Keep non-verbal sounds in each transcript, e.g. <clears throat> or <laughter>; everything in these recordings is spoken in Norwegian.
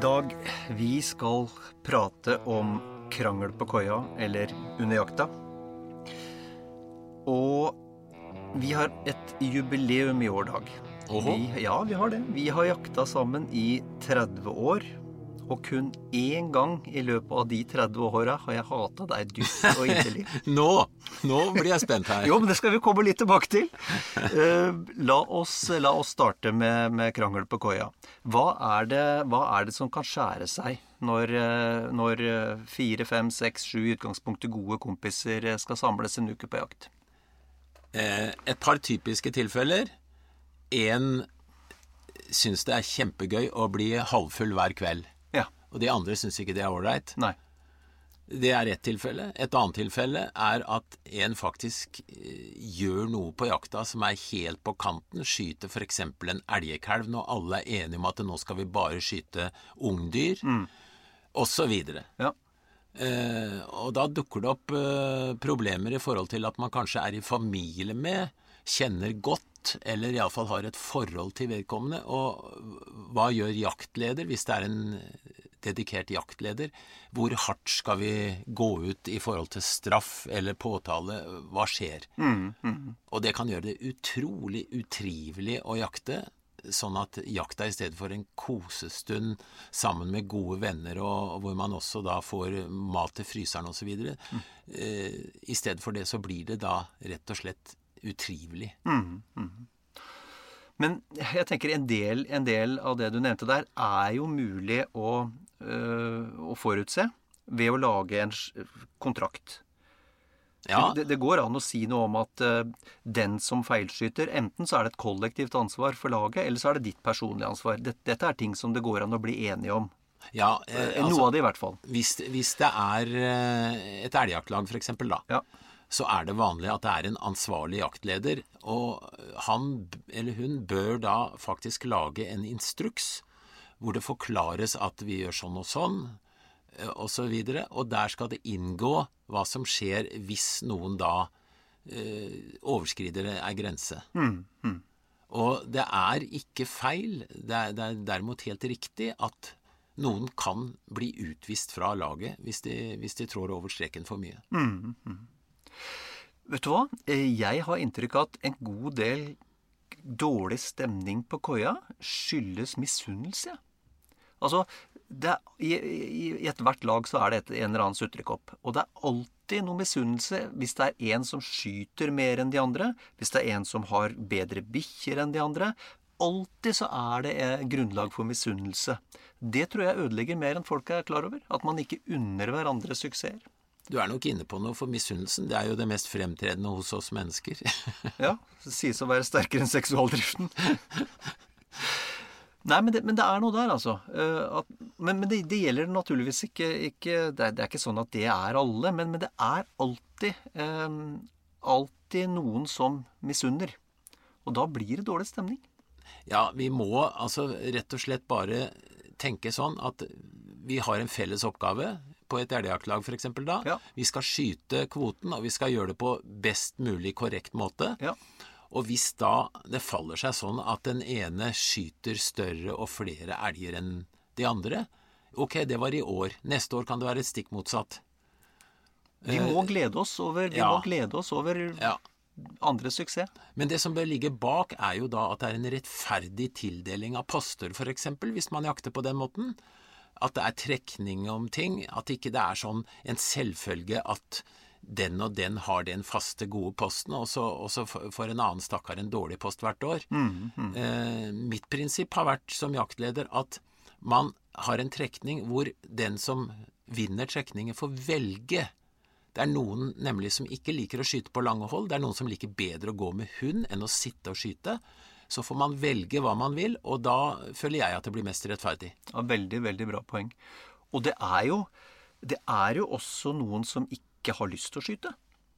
Dag, vi skal prate om krangel på koia, eller under jakta. Og vi har et jubileum i år, Dag. Vi, ja, vi har det. Vi har jakta sammen i 30 år. Og kun én gang i løpet av de 30 åra har jeg hata deg dypt og inderlig. <laughs> Nå, nå blir jeg spent her. Jo, men det skal vi komme litt tilbake til. Uh, la, oss, la oss starte med, med krangel på koia. Hva er, det, hva er det som kan skjære seg når, eh, når eh, fire, fem, seks, sju i utgangspunktet gode kompiser skal samles en uke på jakt? Et par typiske tilfeller. En syns det er kjempegøy å bli halvfull hver kveld. Og de andre syns ikke det er ålreit. Det er ett tilfelle. Et annet tilfelle er at en faktisk eh, gjør noe på jakta som er helt på kanten. Skyter f.eks. en elgkalv når alle er enige om at nå skal vi bare skyte ungdyr, mm. osv. Ja. Eh, og da dukker det opp eh, problemer i forhold til at man kanskje er i familie med, kjenner godt, eller iallfall har et forhold til vedkommende. Og hva gjør jaktleder hvis det er en dedikert jaktleder? Hvor hardt skal vi gå ut i forhold til straff eller påtale? Hva skjer? Og det kan gjøre det utrolig utrivelig å jakte. Sånn at jakta i stedet for en kosestund sammen med gode venner, og, og hvor man også da får mat til fryseren osv. Mm. Eh, I stedet for det så blir det da rett og slett utrivelig. Men jeg tenker en del, en del av det du nevnte der, er jo mulig å, å forutse ved å lage en kontrakt. Ja, Det, det går an å si noe om at uh, den som feilskyter Enten så er det et kollektivt ansvar for laget, eller så er det ditt personlige ansvar. Dette, dette er ting som det går an å bli enige om. ja eh, Noe altså, av det i hvert fall. hvis, hvis det er eh, et elgjaktlag f.eks., da, Ja. så er det vanlig at det er en ansvarlig jaktleder. Og han eller hun bør da faktisk lage en instruks hvor det forklares at vi gjør sånn og sånn, osv. og så. Og der skal det inngå hva som skjer hvis noen da eh, overskrider ei grense. Og det er ikke feil, det er, det er derimot helt riktig at noen kan bli utvist fra laget hvis de, hvis de trår over streken for mye. Vet du hva? Eh, Jeg har inntrykk av at en god del dårlig stemning på koia skyldes misunnelse. Altså, er, i, i, I ethvert lag så er det et, en eller annen sutrekopp. Og det er alltid noe misunnelse hvis det er en som skyter mer enn de andre, hvis det er en som har bedre bikkjer enn de andre. Alltid så er det eh, grunnlag for misunnelse. Det tror jeg ødelegger mer enn folk er klar over. At man ikke unner hverandre suksesser. Du er nok inne på noe, for misunnelsen det er jo det mest fremtredende hos oss mennesker. Ja, det sies å være sterkere enn seksualdriften. <laughs> Nei, men det, men det er noe der, altså. Eh, at, men men det, det gjelder naturligvis ikke, ikke det, er, det er ikke sånn at det er alle, men, men det er alltid eh, alltid noen som misunner. Og da blir det dårlig stemning. Ja, vi må altså rett og slett bare tenke sånn at vi har en felles oppgave på et elgjaktlag f.eks. da. Ja. Vi skal skyte kvoten, og vi skal gjøre det på best mulig korrekt måte. Ja. Og hvis da det faller seg sånn at den ene skyter større og flere elger enn de andre, ok, det var i år. Neste år kan det være stikk motsatt. Vi må glede oss over, vi ja. må glede oss over Ja. andres suksess. Men det som bør ligge bak, er jo da at det er en rettferdig tildeling av poster, f.eks., hvis man jakter på den måten. At det er trekning om ting. At ikke det er sånn en selvfølge at den og den har den faste, gode posten, og så, og så får en annen stakkar en dårlig post hvert år. Eh, mitt prinsipp har vært som jaktleder at man har en trekning hvor den som vinner trekningen, får velge. Det er noen nemlig som ikke liker å skyte på lange hold. Det er noen som liker bedre å gå med hund enn å sitte og skyte. Så får man velge hva man vil, og da føler jeg at det blir mest rettferdig. Ja, veldig, veldig bra poeng. Og det er jo, det er jo også noen som ikke har lyst til å skyte.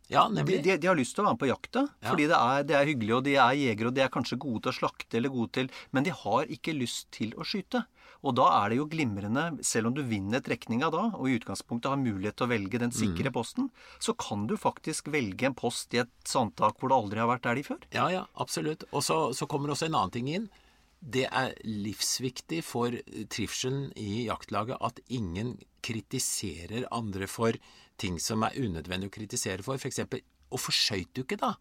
Ja, De, nemlig. de, de har lyst til å være med på jakta, Ja. fordi det er, det er hyggelig, og de er jegere, og de er kanskje gode til å slakte eller gode til Men de har ikke lyst til å skyte. Og da er det jo glimrende, selv om du vinner trekninga da, og i utgangspunktet har mulighet til å velge den sikre posten, så kan du faktisk velge en post i et sandtak hvor det aldri har vært elg før. Ja, ja, absolutt. Og så, så kommer også en annen ting inn. det er livsviktig for trivselen i jaktlaget at ingen kritiserer andre for ting som er unødvendig å kritisere for. For eksempel, hvorfor skøyt du ikke, da?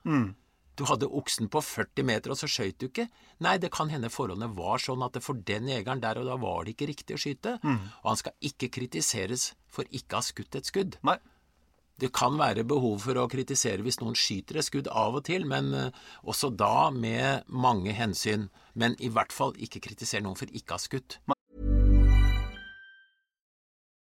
Du hadde oksen på 40 meter, og så skøyt du ikke. Nei, det kan hende forholdene var sånn at for den jegeren der og da var det ikke riktig å skyte. Og han skal ikke kritiseres for ikke å ha skutt et skudd. Nei. Det kan være behov for å kritisere hvis noen skyter et skudd av og til, men eh, også da med mange hensyn. Men i hvert fall ikke kritisere noen for ikke å ha skutt.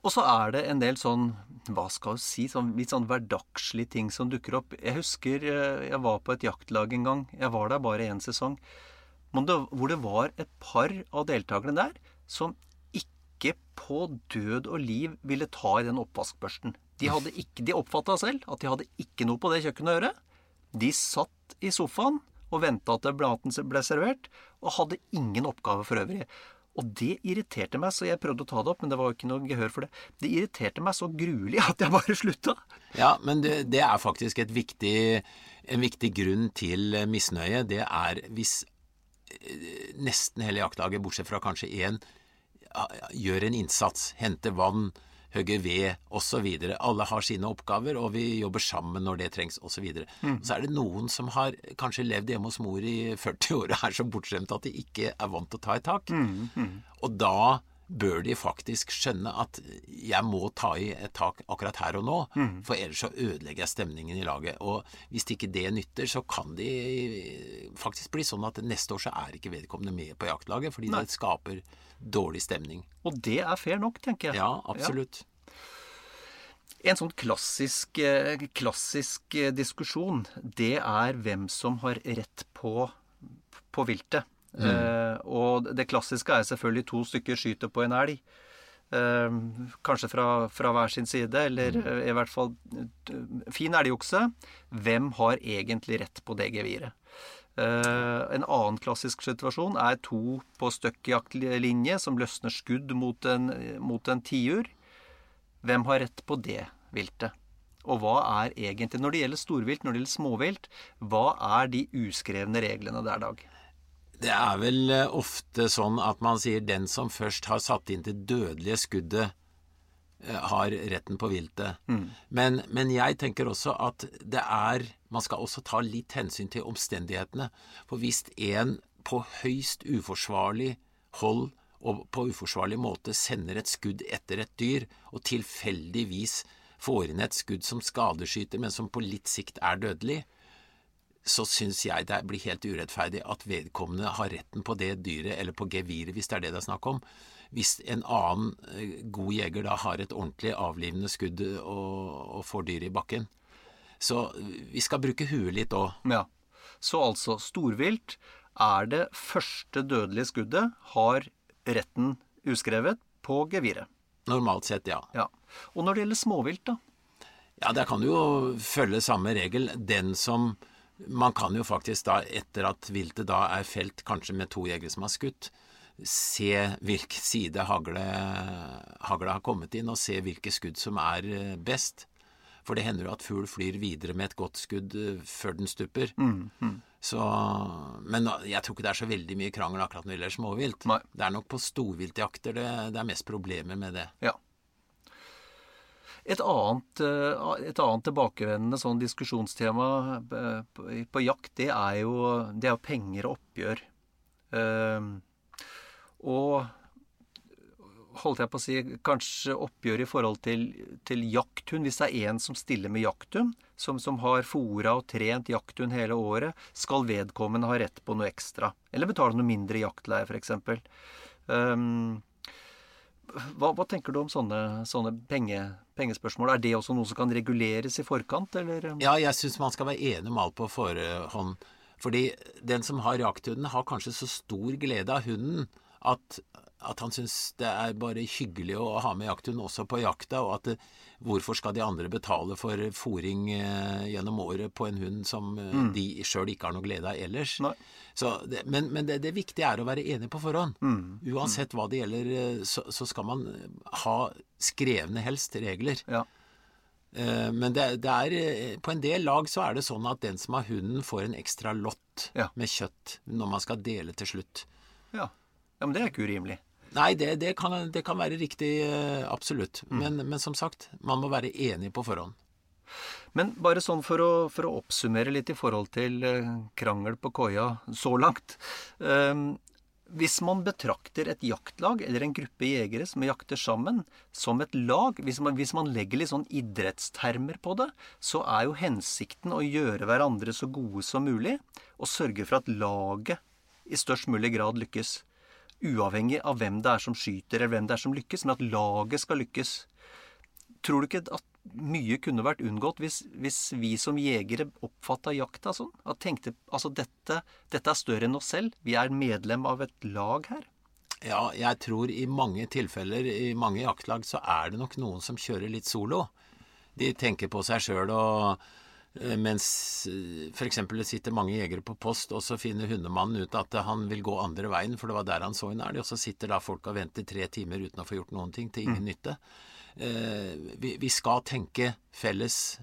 Og så er det en del sånn, hva skal jeg si, sånn, litt sånn hverdagslige ting som dukker opp. Jeg husker eh, jeg var på et jaktlag en gang. Jeg var der bare én sesong. Det, hvor det var et par av deltakerne der som ikke på død og liv ville ta i den oppvaskbørsten. De, hadde ikke, de oppfatta selv at de hadde ikke noe på det kjøkkenet å gjøre. De satt i sofaen og venta at maten ble servert, og hadde ingen oppgave for øvrig. Og det irriterte meg, så jeg prøvde å ta det opp, men det var ikke noe gehør for det. Det irriterte meg så gruelig at jeg bare slutta. Ja, men det, det er faktisk viktig, en viktig grunn til misnøye. Det er hvis eh, nesten hele jaktlaget, bortsett fra kanskje én, gjør en innsats, henter vann, hogger ved osv. Alle har sine oppgaver, og vi jobber sammen når det trengs osv. Så, mm. så er det noen som har kanskje levd hjemme hos mor i 40 år og er så bortskjemte at de ikke er vant til å ta i tak. Mm, mm. Og da bør de faktisk skjønne at jeg må ta i et tak akkurat her og nå, Mm. for ellers så ødelegger jeg stemningen i laget. Og hvis ikke det nytter, så kan de faktisk bli sånn at neste år så er ikke vedkommende med på jaktlaget, fordi Nei. det skaper dårlig stemning. Og det er fair nok, tenker jeg. Ja, absolutt. En sånn klassisk, eh, klassisk eh, diskusjon, det er hvem som har rett på, på viltet. Eh, og det klassiske er selvfølgelig to stykker skyter på en elg. Eh, kanskje fra, fra hver sin side, eller eh, i hvert fall eh, fin elgokse. Hvem har egentlig rett på det geviret? Eh, en annen klassisk situasjon er to på støkkjaktlinje som løsner skudd mot en, mot en tiur. Hvem har rett på det viltet? Og hva er egentlig, når det gjelder storvilt, når det gjelder småvilt, hva er de uskrevne reglene der, Dag? Det er vel eh, ofte sånn at man sier den som først har satt inn det dødelige skuddet, eh, har retten på viltet. Men, men jeg tenker også at det er Man skal også ta litt hensyn til omstendighetene. For hvis en på høyst uforsvarlig hold og på uforsvarlig måte sender et skudd etter et dyr, og tilfeldigvis får inn et skudd som skadeskyter, men som på litt sikt er dødelig, så syns jeg det blir helt urettferdig at vedkommende har retten på det dyret, eller på geviret, hvis det er det det er snakk om. Hvis en annen eh, god jeger da har et ordentlig avlivende skudd og, og får dyret i bakken. Så vi skal bruke huet litt òg. Ja. Så altså, storvilt er det første dødelige skuddet, har retten uskrevet på geviret. Normalt sett, ja. Ja. Og når det gjelder småvilt, da? Ja, der kan du jo følge samme regel. Den som Man kan jo faktisk da, etter at viltet da er felt, kanskje med to jegere som har skutt, se hvilken side hagle, haglet har kommet inn, og se hvilke skudd som er eh, best. For det hender jo at fugl flyr videre med et godt skudd eh, før den stupper. Så, men jeg tror ikke det er så veldig mye krangel akkurat når det gjelder småvilt. Nei. Det er nok på storviltjakter det, det er mest problemer med det. Ja. Et annet, eh, et annet tilbakevendende sånn diskusjonstema eh, på, jakt, det er jo, det er penger og oppgjør. Uh, og holdt jeg på å si, kanskje oppgjør i forhold til, til jakthund. Hvis det er en som stiller med jakthund, som, som har fora og trent jakthund hele året, skal vedkommende ha rett på noe ekstra. Eller betale noe mindre jaktleie, f.eks. Um, hva, hva, tenker du om sånne, sånne penge, pengespørsmål? Er det også noe som kan reguleres i forkant, eller? Ja, jeg syns man skal være enig om alt på forhånd. Fordi den som har jakthunden, har kanskje så stor glede av hunden at, at han syns det er bare hyggelig å ha med jakthund også på jakta, og at hvorfor skal de andre betale for fòring eh, gjennom året på en hund som eh, mm. de sjøl ikke har noe glede av ellers? Det, men, men det, det, viktige er å være enig på forhånd. Mm. Uansett hva det gjelder, eh, så, så, skal man ha skrevne helst regler. Ja. Eh, men det, det, er, eh, på en del lag så er det sånn at den som har hunden, får en ekstra lott ja. med kjøtt når man skal dele til slutt. Ja, ja men det er ikke urimelig. Nei, det, det, kan, det kan, være riktig, eh, absolutt. Mm. Men, men, som sagt, man må være enig på forhånd. Men bare sånn for å, for å oppsummere litt i forhold til krangel på koia så langt. Hvis man betrakter et jaktlag eller en gruppe jegere som jakter sammen, som et lag, hvis man, hvis man legger litt sånn idrettstermer på det, så er jo hensikten å gjøre hverandre så gode som mulig, og sørge for at laget i størst mulig grad lykkes. Uavhengig av hvem det er som skyter, eller hvem det er som lykkes, men at laget skal lykkes. Tror du ikke at mye kunne vært unngått hvis, hvis vi som jegere oppfatta jakta sånn? At tenkte altså dette, dette er større enn oss selv. Vi er medlem av et lag her. Ja, jeg tror i mange tilfeller, i mange jaktlag, så er det nok noen som kjører litt solo. De tenker på seg sjøl og mens eh, f.eks. det sitter mange jegere på post, og så finner hundemannen ut at han vil gå andre veien, for det var der han så en elg, og så sitter da folk og venter tre timer uten å få gjort noen ting, til ingen mm. nytte eh, vi, vi, skal tenke felles,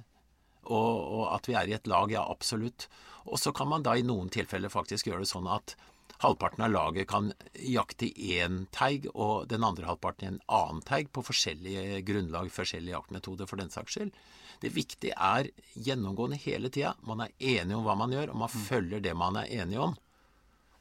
og, og, at vi er i et lag, ja, absolutt. Og så kan man da i noen tilfeller faktisk gjøre det sånn at halvparten av laget kan jakte én teig, og den andre halvparten i en annen teig, på forskjellige grunnlag, forskjellige jaktmetoder, for den saks skyld. Det viktige er gjennomgående hele tida. Man er enig om hva man gjør, og man mm. følger det man er enig om.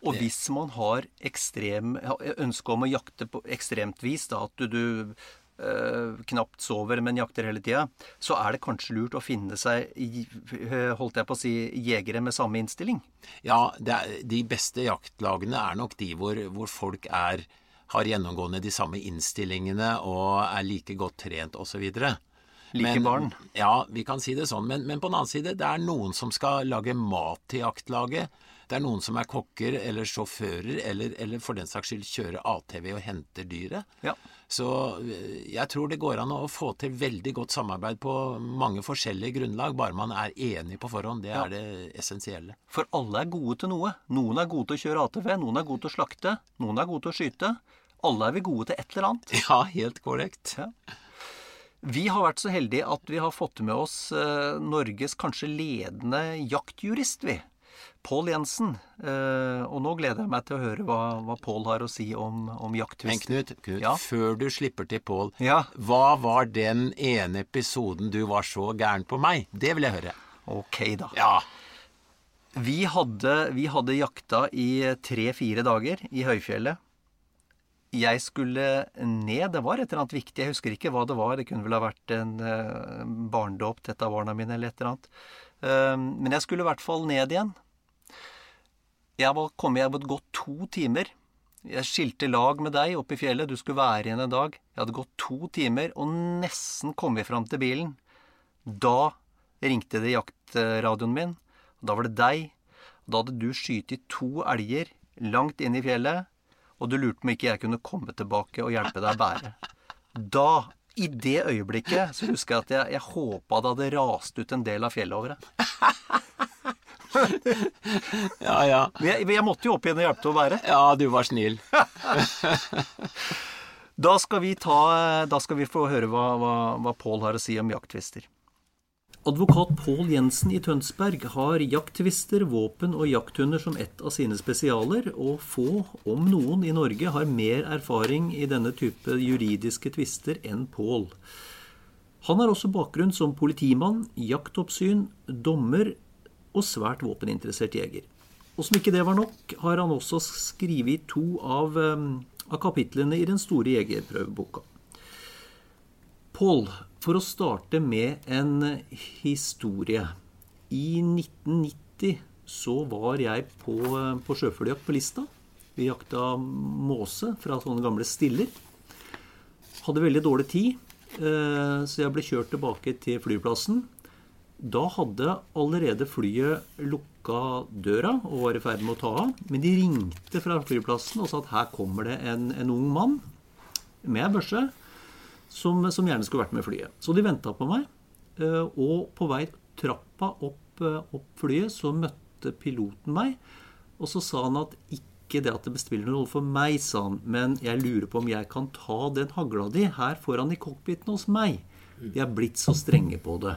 Og hvis man har ekstrem, ønske om å jakte på ekstremt vis, da, at du, du øh, knapt sover, men jakter hele tida, så er det kanskje lurt å finne seg uh, holdt jeg på å si, jegere med samme innstilling? Ja, er, de beste jaktlagene er nok de hvor, hvor folk er, har gjennomgående de samme innstillingene og er like godt trent osv. Like barn? Ja, vi kan si det sånn. Men, men på den annen side, det er noen som skal lage mat til jaktlaget. Det er noen som er kokker eller sjåfører, eller, eller for den saks skyld kjører ATV og henter dyret. Ja. Så eh, jeg tror det går an å få til veldig godt samarbeid på mange forskjellige grunnlag, bare man er enig på forhånd. Det er ja. det essensielle. For alle er gode til noe. Noen er gode til å kjøre ATV, noen er gode til å slakte, noen er gode til å skyte. Alle er vi gode til et eller annet. Ja, helt korrekt. Ja. Vi har vært så heldige at vi har fått med oss eh, Norges kanskje ledende jaktjurist, vi. Pål Jensen. Eh, og nå gleder jeg meg til å høre hva, hva Pål har å si om, om. Men Knut, Knut ja? før du slipper til Pål, ja? hva var den ene episoden du var så gæren på meg? Det vil jeg høre. Ok, da. Ja. Vi hadde, vi hadde jakta i tre-fire dager i høyfjellet. Jeg skulle ned. Det var et eller annet viktig. Jeg husker ikke hva det var. Det kunne vel ha vært en uh, barndåp til et av barna mine eller et eller annet. Uh, men jeg skulle i hvert fall ned igjen. Jeg var kommet, jeg hadde gått to timer. Jeg skilte lag med deg oppe i fjellet. Du skulle være igjen en dag. Jeg hadde gått to timer og nesten kommet fram til bilen. Da ringte det jaktradioen min. Da var det deg. Da hadde du skutt to elger langt inn i fjellet, og du lurte på om ikke jeg kunne komme tilbake og hjelpe deg å bære. Da, i det øyeblikket, så husker jeg at jeg, jeg håpa det hadde rast ut en del av fjellet over deg. ja, ja. Jeg, jeg, måtte jo opp igjen og hjelpe til å bære. Ja, du var snill. <laughs> da, skal vi ta, da skal vi få høre hva, hva, hva Pål har å si om jakttvister. Advokat Pål Jensen i Tønsberg har jakttvister, våpen og jakthunder som ett av sine spesialer, og få, om noen, i Norge har mer erfaring i denne type juridiske tvister enn Pål. Han har også bakgrunn som politimann, jaktoppsyn, dommer og svært våpeninteressert jeger. Og som ikke det var nok, har han også skrevet to av, eh, av kapitlene i den store jegerprøveboka. Pål, for å starte med en historie. I 1990 så var jeg på, eh, på sjøfugljakt på Lista. Vi jakta måse fra sånne gamle stiller. Hadde veldig dårlig tid, eh, så jeg ble kjørt tilbake til flyplassen. Da hadde allerede flyet lukka døra og var i ferd med å ta av. Men de ringte fra flyplassen og sa at her kommer det en, en ung mann med børse som, som, gjerne skulle vært med flyet. Så de venta på meg. eh, Og på vei trappa opp, eh, opp flyet så møtte piloten meg. Og så sa han at ikke det at det spiller noen rolle for meg, sa han, men jeg lurer på om jeg kan ta den hagla di her foran i cockpiten hos meg. De er blitt så strenge på det.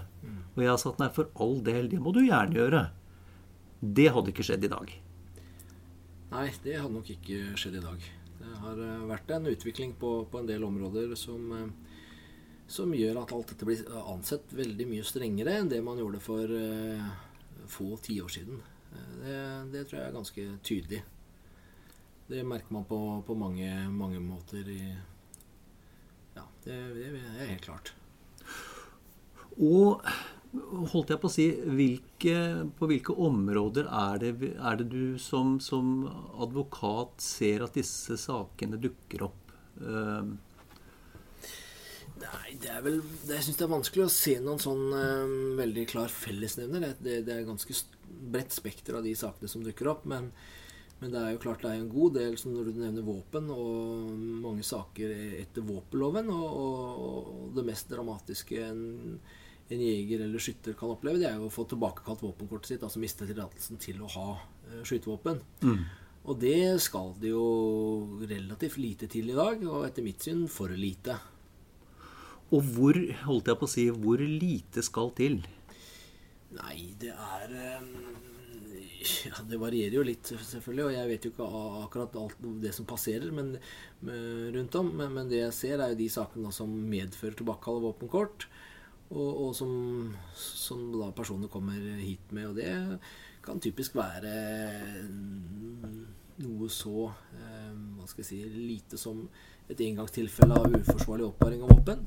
Og jeg har sagt nei, for all del, det må du gjerne gjøre. Det hadde ikke skjedd i dag. Nei, det hadde nok ikke skjedd i dag. Det har eh, vært en utvikling på, på en del områder som, eh, som gjør at alt dette blir ansett veldig mye strengere enn det man gjorde for eh, få tiår siden. Eh, Det, det tror jeg er ganske tydelig. Det merker man på, på mange, mange måter i Ja, det, det er helt klart. Og holdt jeg på å si, hvilke, på hvilke områder er det, er det du som, som advokat ser at disse sakene dukker opp? Uh, Nei, det er vel Jeg syns det er vanskelig å se noen sånn uh, veldig klar fellesnevner. Det, det, det er ganske bredt spekter av de sakene som dukker opp. Men, men det er jo klart det er en god del, som når du nevner våpen, og mange saker etter våpenloven. Og, og, det mest dramatiske en jeger eller skytter kan oppleve, det er jo å få tilbakekalt våpenkortet sitt, altså miste tillatelsen til å ha skytevåpen. skytevåpen. Og det skal det jo relativt lite til i dag, og etter mitt syn for lite. og hvor, holdt jeg på å si, hvor lite skal til? Nei, det er eh, ja, Det varierer jo litt, selvfølgelig. Og jeg vet jo ikke akkurat alt det som passerer men, rundt om. Men, men det jeg ser, er jo de sakene som medfører tilbakekall av våpenkort. Og, og som, som da personer kommer hit med. Og det kan typisk være noe så eh, hva skal jeg si, lite som et engangstilfelle av uforsvarlig oppbevaring av våpen.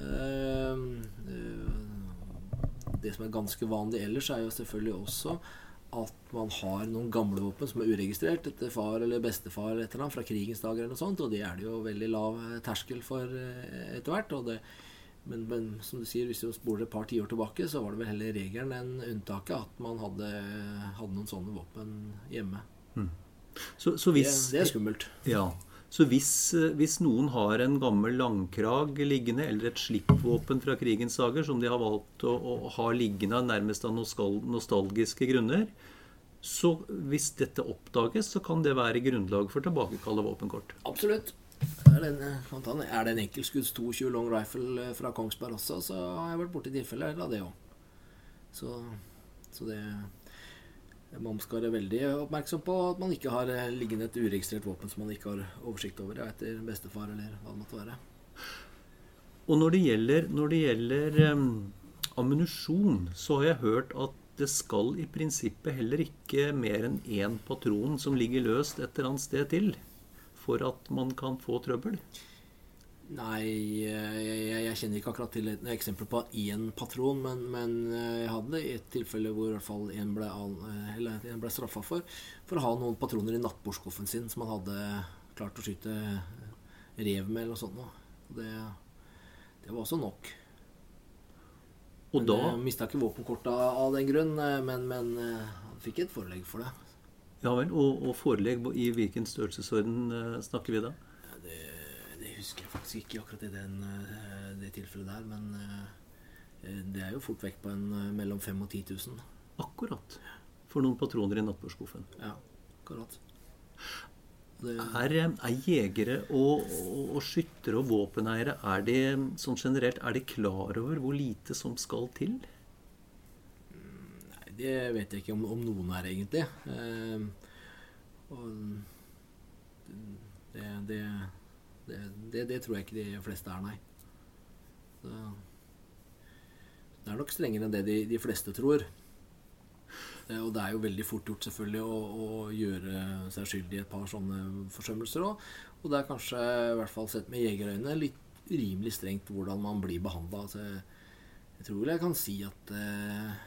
Eh, eh, det som er ganske vanlig ellers, er jo selvfølgelig også at man har noen gamle våpen som er uregistrert etter far eller bestefar eller et eller annet fra krigens dager eller noe sånt, og det er det jo veldig lav terskel for eh, etter hvert. og det men, men som du sier, hvis du spoler et par tiår tilbake, så var det vel heller regelen enn unntaket at man hadde, hadde noen sånne våpen hjemme. Så, så Det, hvis, det er skummelt. Ja. Så hvis, eh, hvis noen har en gammel langkrag liggende, eller et slippvåpen fra krigens dager som de har valgt å, å ha liggende nærmest av nostalgiske grunner, så hvis dette oppdages, så kan det være grunnlag for tilbakekall av våpenkort. Absolutt. Er det en, er det en enkeltskudds 22 long rifle eh, fra Kongsberg også, så har jeg vært borti tilfeller av det òg. Så, så det Man skal være veldig oppmerksom på at man ikke har eh, liggende et uregistrert våpen som man ikke har oversikt over ja, etter bestefar eller hva det måtte være. Og når det gjelder, når det gjelder um, ammunisjon, så har jeg hørt at det skal i prinsippet heller ikke mer enn én patron som ligger løst et eller annet sted til for at man kan få trøbbel. Nei, jeg, jeg, jeg kjenner ikke akkurat til et eksempel på én patron, men, men eh, jeg hadde et tilfelle hvor i hvert fall en ble, eh, en ble straffa for for å ha noen patroner i nattbordskuffen sin som han hadde klart å skyte rev med eller noe sånt. Det, det var også nok. Og da mista ikke våpenkortet av den grunn, eh, men, men eh, han fikk et forelegg for det. Ja vel. Og, og forelegg, i hvilken størrelsesorden uh, snakker vi da? Ja, Det, det husker jeg faktisk ikke akkurat i den, eh, det tilfellet der, men uh, det er jo fort vekk på en uh, mellom 5000 og 10 000. Akkurat. For noen patroner i nattbordskuffen. Ja, akkurat. Det, Er, er jegere og, og, og skyttere og våpeneiere er de, sånn generelt, er de klar over hvor lite som skal til? Det vet jeg ikke om, om noen er, egentlig. Eh, og det, det, det, det, tror jeg ikke de fleste er, nei. Det, det er nok strengere enn det de, de fleste tror. Eh, Og det er jo veldig fort gjort selvfølgelig å, å gjøre seg skyldig i et par sånne forsømmelser òg. Og det er kanskje, i hvert fall sett med jegerøyne, litt urimelig strengt hvordan man blir behandla. Altså, jeg tror vel jeg kan si at eh,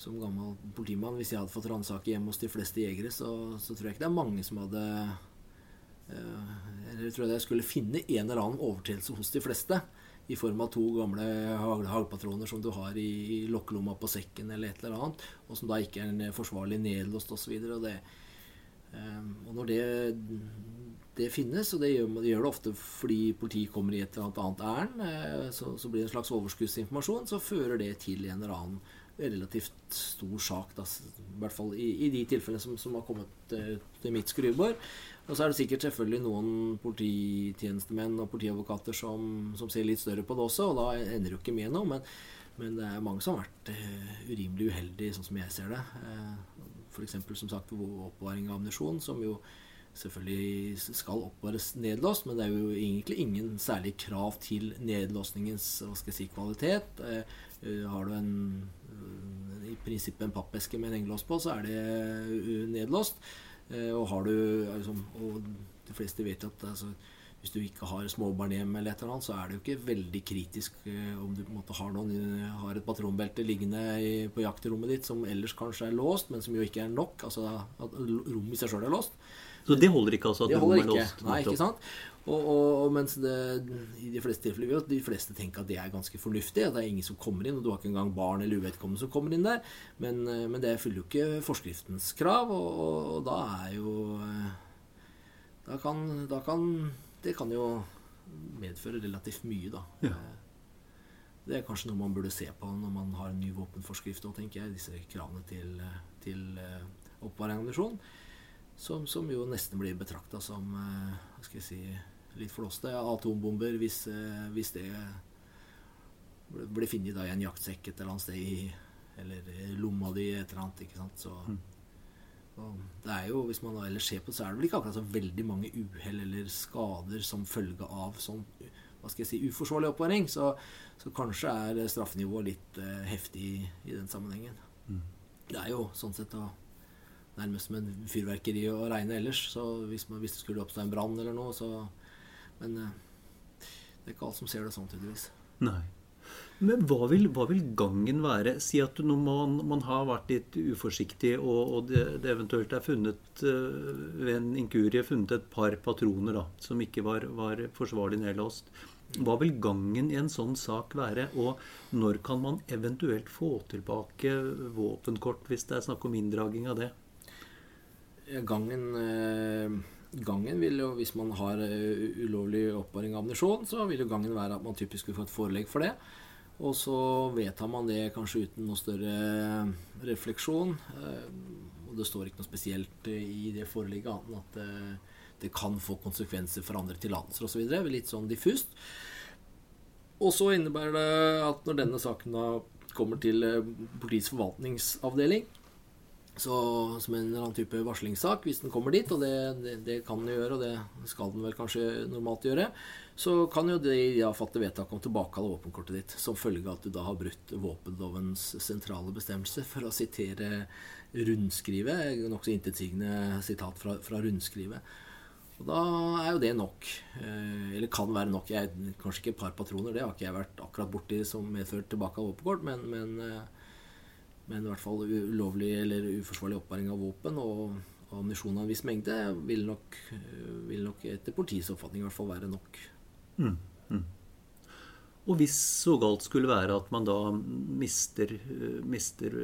som gammel politimann, hvis jeg hadde fått ransake hjemme hos de fleste jegere, så, så tror jeg ikke det er mange som hadde eh, Eller tror jeg skulle finne en eller annen overtredelse hos de fleste. I form av to gamle hag- haglpatroner som du har i, lokkelomma på sekken eller et eller annet, og som da ikke er en forsvarlig nedlåst osv. Og, det, eh, og når det, det finnes, og det gjør, det gjør det ofte fordi politiet kommer i et eller annet ærend, eh, så, så blir det en slags overskuddsinformasjon, så fører det til en eller annen relativt stor sak. Da, I hvert fall i, i de tilfellene som, som har kommet eh, til mitt skrivebord. Og så er det sikkert selvfølgelig noen polititjenestemenn og politiadvokater som, som ser litt større på det også, og da ender det jo ikke med noe. Men, men det er mange som har vært eh, urimelig uheldige, sånn som jeg ser det. Eh, F.eks. som sagt oppbevaring av ammunisjon, som jo selvfølgelig skal oppbevares nedlåst, men det er jo egentlig ingen særlig krav til nedlåsningens hva skal jeg si, kvalitet. Eh, eh, har du en, prinsippet en pappeske med en hengelås på, så er det eh, nedlåst. Eh, og har du liksom, Og de fleste vet at altså, hvis du ikke har småbarn hjemme, eller et eller annet, så er det jo ikke veldig kritisk eh, om du på en måte har, noen, har et patronbelte liggende i, på jaktrommet ditt som ellers kanskje er låst, men som jo ikke er nok. Altså at rommet i seg sjøl er låst. Så det holder ikke altså at Det holder er ikke. låst? Nei, ikke sant? Og, og, mens det i de fleste tilfeller vil at de fleste tenker at det er ganske fornuftig. At det er ingen som kommer inn, og du har ikke engang barn eller uvedkommende som kommer inn der. Men, eh, men det fyller jo ikke forskriftens krav, og, og, og da er jo eh, da kan, da kan Det kan jo medføre relativt mye, da. Ja. Eh, Det er kanskje noe man burde se på når man har en ny våpenforskrift òg, tenker jeg. Disse kravene til, til oppbevaring av ammunisjon. Som, som jo nesten blir betrakta som eh, hva skal jeg si, litt flåste. Atombomber, hvis, eh, hvis det ble- ble funnet i en jaktsekk et eller annet sted i Eller lomma di, et eller annet. ikke sant? Så, og det er jo, Hvis man da ellers ser på det, så er det vel ikke akkurat så veldig mange uhell eller skader som følge av sånn hva skal jeg si, uforsvarlig oppvaring. Så, så kanskje er straffenivået litt eh, heftig i, den sammenhengen. Det er jo sånn sett da nærmest som en fyrverkeri å regne ellers. Så hvis, man, hvis det skulle oppstå en brann eller noe, så Men eh, det er ikke alt som ser det sånn, tydeligvis. Nei. Men hva vil, hva vil gangen være? Si at når man, man har vært litt uforsiktig, og, og det, det eventuelt er funnet eh, ved en inkurie funnet et par patroner da, som ikke var, var forsvarlig nedlåst. Hva vil gangen i en sånn sak være? Og når kan man eventuelt få tilbake våpenkort hvis det er snakk om inndraging av det? Gangen, eh, gangen vil jo, hvis man har eh, ulovlig oppbevaring av ammunisjon, så vil jo gangen være at man typisk vil få et forelegg for det. Og så vedtar man det kanskje uten noe større refleksjon. Eh, Og det står ikke noe spesielt i det forelegget annet enn at eh, det kan få konsekvenser for andre tillatelser osv. Litt sånn diffust. Og så innebærer det at når denne saken da kommer til politiets forvaltningsavdeling, så som en eller annen type varslingssak, hvis den kommer dit, og det, det, det kan den gjøre, og det skal den vel kanskje normalt gjøre, så kan jo de ja, fatte vedtak om tilbakekall av våpenkortet ditt som følge av at du da har brutt våpenlovens sentrale bestemmelse, for å sitere rundskrivet, nokså intetsigende sitat fra, fra rundskrivet. Og da er jo det nok. Eh, eller kan være nok. Jeg, kanskje ikke et par patroner, det har ikke jeg vært akkurat borti som medført tilbake av våpenkort, men, men, eh, men i hvert fall ulovlig eller uforsvarlig oppbevaring av våpen og, ammunisjon av en viss mengde vil nok, vil nok etter politiets oppfatning i hvert fall være nok. Og hvis så galt skulle være at man da mister, mister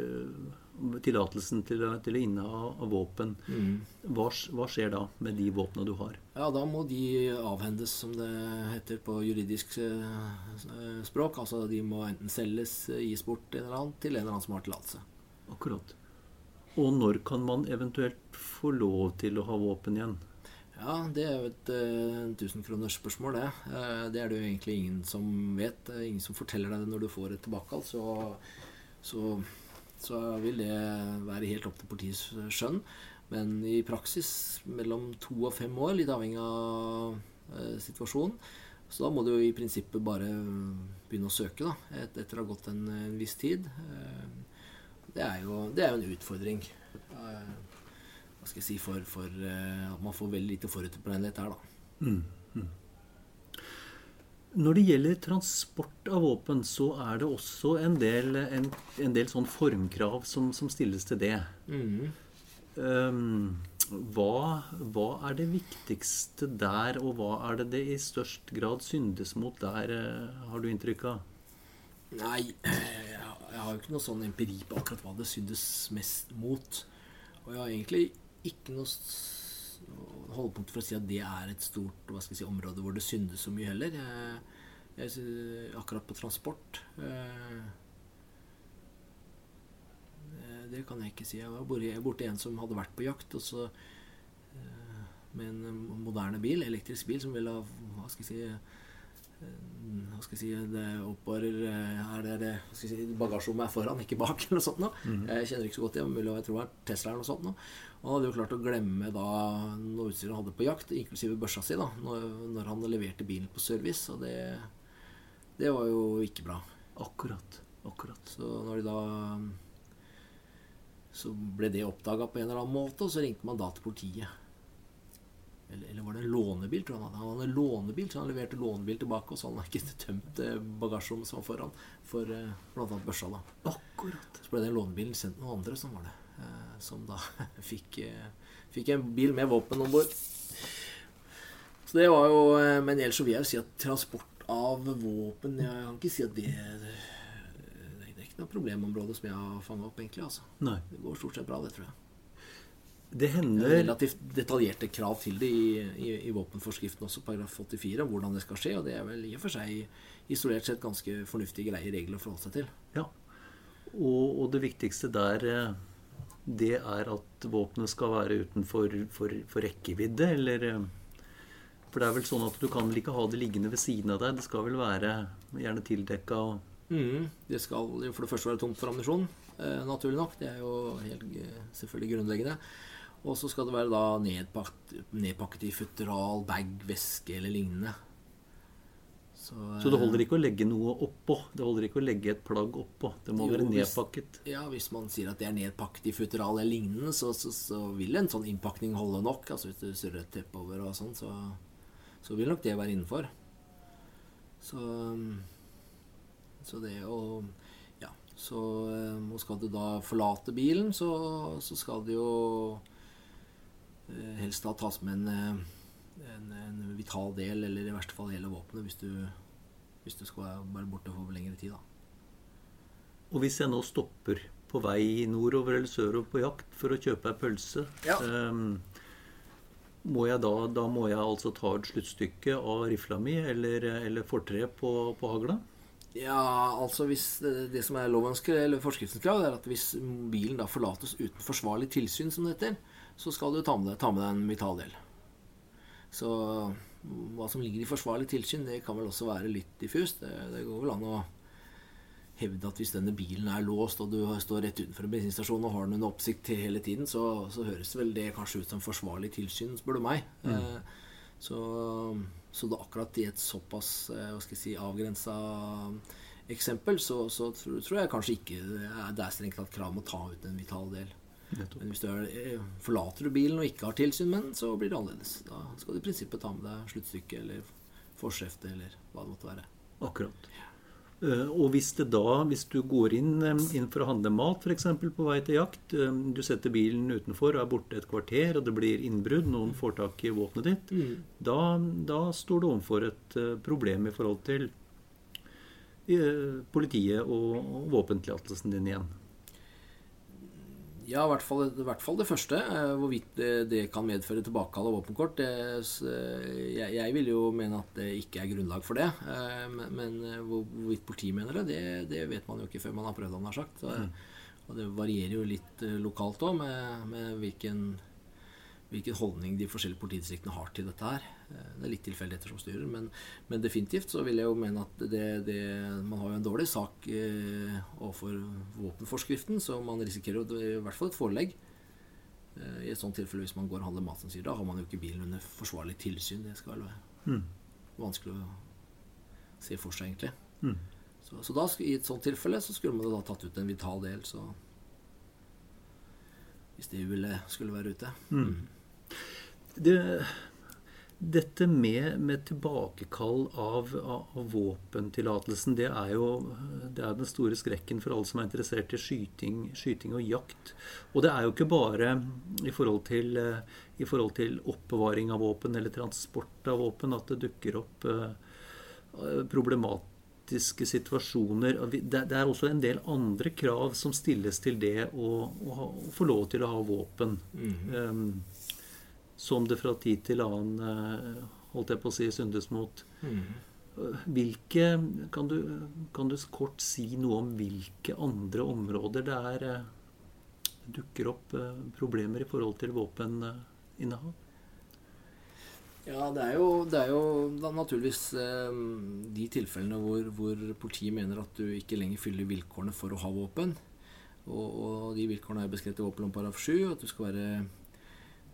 tillatelsen til, til å inneha våpen, hva, hva skjer da med de våpnene du har? Ja, da må de avhendes, som det heter på juridisk eh, språk. Altså de må enten selges, eh, gis bort en eller annen, til en eller annen som har tillatelse. Akkurat. Og når kan man eventuelt få lov til å ha våpen igjen? Ja, det er jo et uh, tusenkronersspørsmål, det. Eh, det er det jo egentlig ingen som vet. Ingen som forteller deg det når du får et tilbakekall. Så, så, så vil det være helt opp til politiets skjønn. Men i praksis mellom to og fem år, litt avhengig av eh, situasjonen. Så da må du jo i prinsippet bare begynne å søke, da, et, etter å ha gått en, en viss tid. Eh, det er jo, det er jo en utfordring. Eh, hva skal jeg si for, for eh, at man får veldig lite forutberegnelighet her, da. Når det gjelder transport av våpen, så er det også en del, en, en del sånn formkrav som, som stilles til det. Mm. Um, hva, hva er det viktigste der, og hva er det det i størst grad syndes mot der, eh, har du inntrykk av? Nei, jeg har jo ikke noe sånn empiri på akkurat hva det syndes mest mot. Og jeg har egentlig ikke noe holdepunkt for å si at det er et stort si, område hvor det syndes så mye heller. Jeg, jeg, akkurat på transport eh, det- Det kan jeg ikke si. Jeg var borti borti en som hadde vært på jakt, og så eh, med en eh, moderne bil, elektrisk bil, som ville ha Hva skal jeg si eh, hva skal jeg si, det oppvarer eh, er det, det si, bagasjerommet er foran, ikke bak, <laughs> eller noe sånt. Nå. Jeg kjenner ikke så godt igjen, mulig jeg tror det var Tesla eller noe sånt. Nå. Og han hadde jo klart å glemme da noe utstyr han hadde på jakt, inklusive børsa si, da, når, når han leverte bilen på service. Og det, det var jo ikke bra. Akkurat. Akkurat. Så når de da Så ble det oppdaga på en eller annen måte, og så ringte man da til politiet. Eller, eller var det en lånebil, tror han hadde. Han hadde en lånebil, så han leverte lånebil tilbake, og så hadde han ikke tømt eh, bagasjerommet som var foran, for eh, annet børsa, da. Akkurat. Så ble den lånebilen sendt noen andre, som var det. eh, Som da <laughs> fikk, eh, fikk en bil med våpen om bord. Så det var jo Men ellers så vil jeg jo si at transport av våpen Jeg kan ikke si at det Det det er ikke noe problemområde som jeg har fanga opp, egentlig. altså. Nei. Det går stort sett bra, det, tror jeg. Det er hender relativt detaljerte krav til det i, i, i våpenforskriften også, paragraf 84, om hvordan det skal skje. Og det er vel i og for seg isolert sett ganske fornuftige, greie regler å forholde seg til. Ja. Og, og det viktigste der, eh, det er at våpenet skal være utenfor for, for rekkevidde, eller eh, For det er vel sånn at du kan vel ikke ha det liggende ved siden av deg. Det skal vel være gjerne tildekka og Mhm. Det skal for det første være tomt for ammunisjon, eh, naturlig nok. Det er jo helt eh, selvfølgelig grunnleggende. Og så skal det være da nedpakket, nedpakket i futteral, bag, veske eller lignende. Så, Så det holder ikke å legge noe oppå. Det holder ikke å legge et plagg oppå. Det må Jo, være hvis- nedpakket. Ja, Hvis man sier at det er nedpakket i futteral eller lignende, så, så, så vil en sånn innpakning holde nok. Altså Hvis du surrer et teppe over og sånn, så, så vil nok det være innenfor. Så, så det å Ja. Så eh, og skal du da forlate bilen, så, så skal det jo eh, helst da tas med en, eh, en, en vital del, eller i verste fall hele våpenet, hvis du, hvis du skal være borte for lengre tid. da. Og hvis jeg nå stopper på vei nordover eller sørover på jakt for å kjøpe ei pølse, Ja. um, må jeg da, da må jeg altså ta ut sluttstykket av rifla mi eller, eller fortreet på, på hagla? Ja, altså hvis det, det som er lovens eller forskriftens krav, er at hvis bilen da forlates uten forsvarlig tilsyn, som det heter, så skal du ta med deg, ta med deg en vital del. Så hva som ligger i forsvarlig tilsyn, det kan vel også være litt diffust. Det, det går vel an å hevde at hvis denne bilen er låst, og du står rett utenfor en bensinstasjon og har den under oppsikt til hele tiden, så, så høres vel det kanskje ut som forsvarlig tilsyn, spør du meg. Eh, så, så det akkurat i et såpass eh, hva skal jeg si, avgrensa eksempel, så, så tror, tror jeg kanskje ikke det er strengt tatt krav om å ta ut en vital del. Men hvis du er, eh, forlater du bilen og ikke har tilsyn med den, så blir det annerledes. Da skal du i prinsippet ta med deg sluttstykket eller forskjeftet eller hva det måtte være. Akkurat. Eh, Og hvis det da, hvis du går inn, inn for å handle mat f.eks. på vei til jakt, du setter bilen utenfor og er borte et kvarter, og det blir innbrudd, noen får tak i våpenet ditt, da, da står du overfor et eh, problem i forhold til politiet og, og våpentillatelsen din igjen. Ja, i hvert fall, i hvert fall det første. eh, Hvorvidt det, det kan medføre tilbakekall av våpenkort. Det, jeg, jeg vil jo mene at det ikke er grunnlag for det. eh, Men, men eh, hvor- hvorvidt politiet mener det, det, det vet man jo ikke før man har prøvd han har sagt. Så, Og det varierer jo litt eh, lokalt òg med, med hvilken, hvilken holdning de forskjellige politidistriktene har til dette her. Eh, Det er litt tilfeldigheter som styrer, men, men definitivt så vil jeg jo mene at det, det Man har jo en dårlig sak eh, overfor våpenforskriften, så man risikerer jo i hvert fall et forelegg. Eh, I et sånt tilfelle hvis man går og handler mat som sier da har man jo ikke bilen under forsvarlig tilsyn. Det skal vel være vanskelig å se for seg, egentlig. Så, så da, i et sånt tilfelle så skulle man da tatt ut en vital del, så Hvis det ville, skulle være ute. Det, dette med, med tilbakekall av, av, våpentillatelsen, det er jo det er den store skrekken for alle som er interessert i skyting, skyting og jakt. Og det er jo ikke bare i forhold, til, eh, i forhold til oppbevaring av våpen eller transport av våpen at det dukker opp eh, problematiske situasjoner. Det, er også en del andre krav som stilles til det å, å, ha, å få lov til å ha våpen. Um, som det fra tid til annen, eh, holdt jeg på å si, syndes mot. Mm. Hvilke, kan du, kan du kort si noe om hvilke andre områder det er eh, dukker opp eh, problemer i forhold til våpeninnehav? Ja, det er jo, det er jo naturligvis eh, de tilfellene hvor, hvor politiet mener at du ikke lenger fyller vilkårene for å ha våpen. Og, og de vilkårene er beskrevet i våpenloven paragraf 7. At du skal være,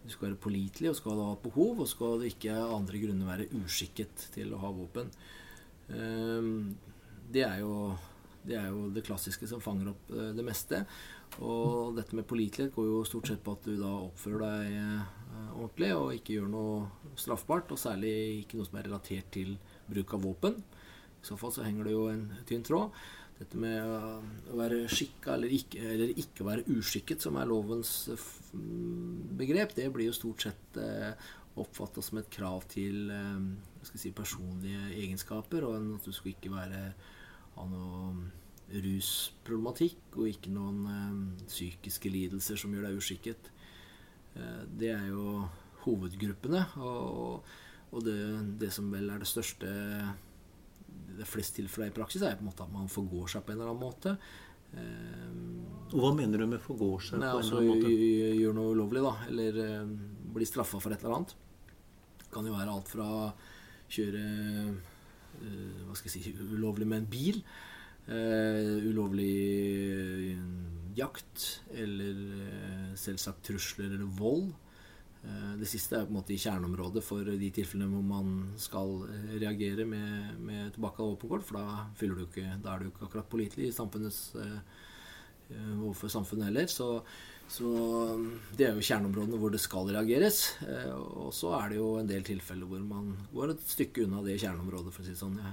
du skal være pålitelig og skal ha et behov, og skal ikke av andre grunner være uskikket til å ha våpen. Eh, det, er jo, det er jo det klassiske som fanger opp eh, det meste. Og dette med pålitelighet går jo stort sett på at du da oppfører deg eh, ordentlig og ikke gjør noe straffbart, og særlig ikke noe som er relatert til bruk av våpen. I så fall så henger det jo en tynn tråd. Dette med å være skikka eller ikke, eller ikke være uskikket, som er lovens begrep, det blir jo stort sett uh, oppfatta som et krav til skal si, personlige egenskaper, og at du skal ikke være ha noe rusproblematikk og ikke noen uh, psykiske lidelser som gjør deg uskikket. Eh, Det er jo hovedgruppene. Og, og det, det som vel er det største Det fleste flest tilfeller i praksis, er på en måte at man forgår seg på en eller annen måte. Og hva mener du med forgår seg Nei, på en altså eller annen måte? gjør noe ulovlig, da. Eller eh, blir straffa for et eller annet. Det kan jo være alt fra kjøre uh, Hva skal jeg si ulovlig med en bil. uh, ulovlig jakt. Eller uh, selvsagt trusler eller vold. Eh, Det siste er på en måte i kjerneområdet for de tilfellene hvor man skal eh, reagere med, med tilbake av våpenkort, for da, du ikke, da er du ikke akkurat pålitelig eh, overfor samfunnet heller. Så, så um, det er jo kjerneområdene hvor det skal reageres. Og så er det jo en del tilfeller hvor man går et stykke unna det kjerneområdet, for å si det sånn. Ja.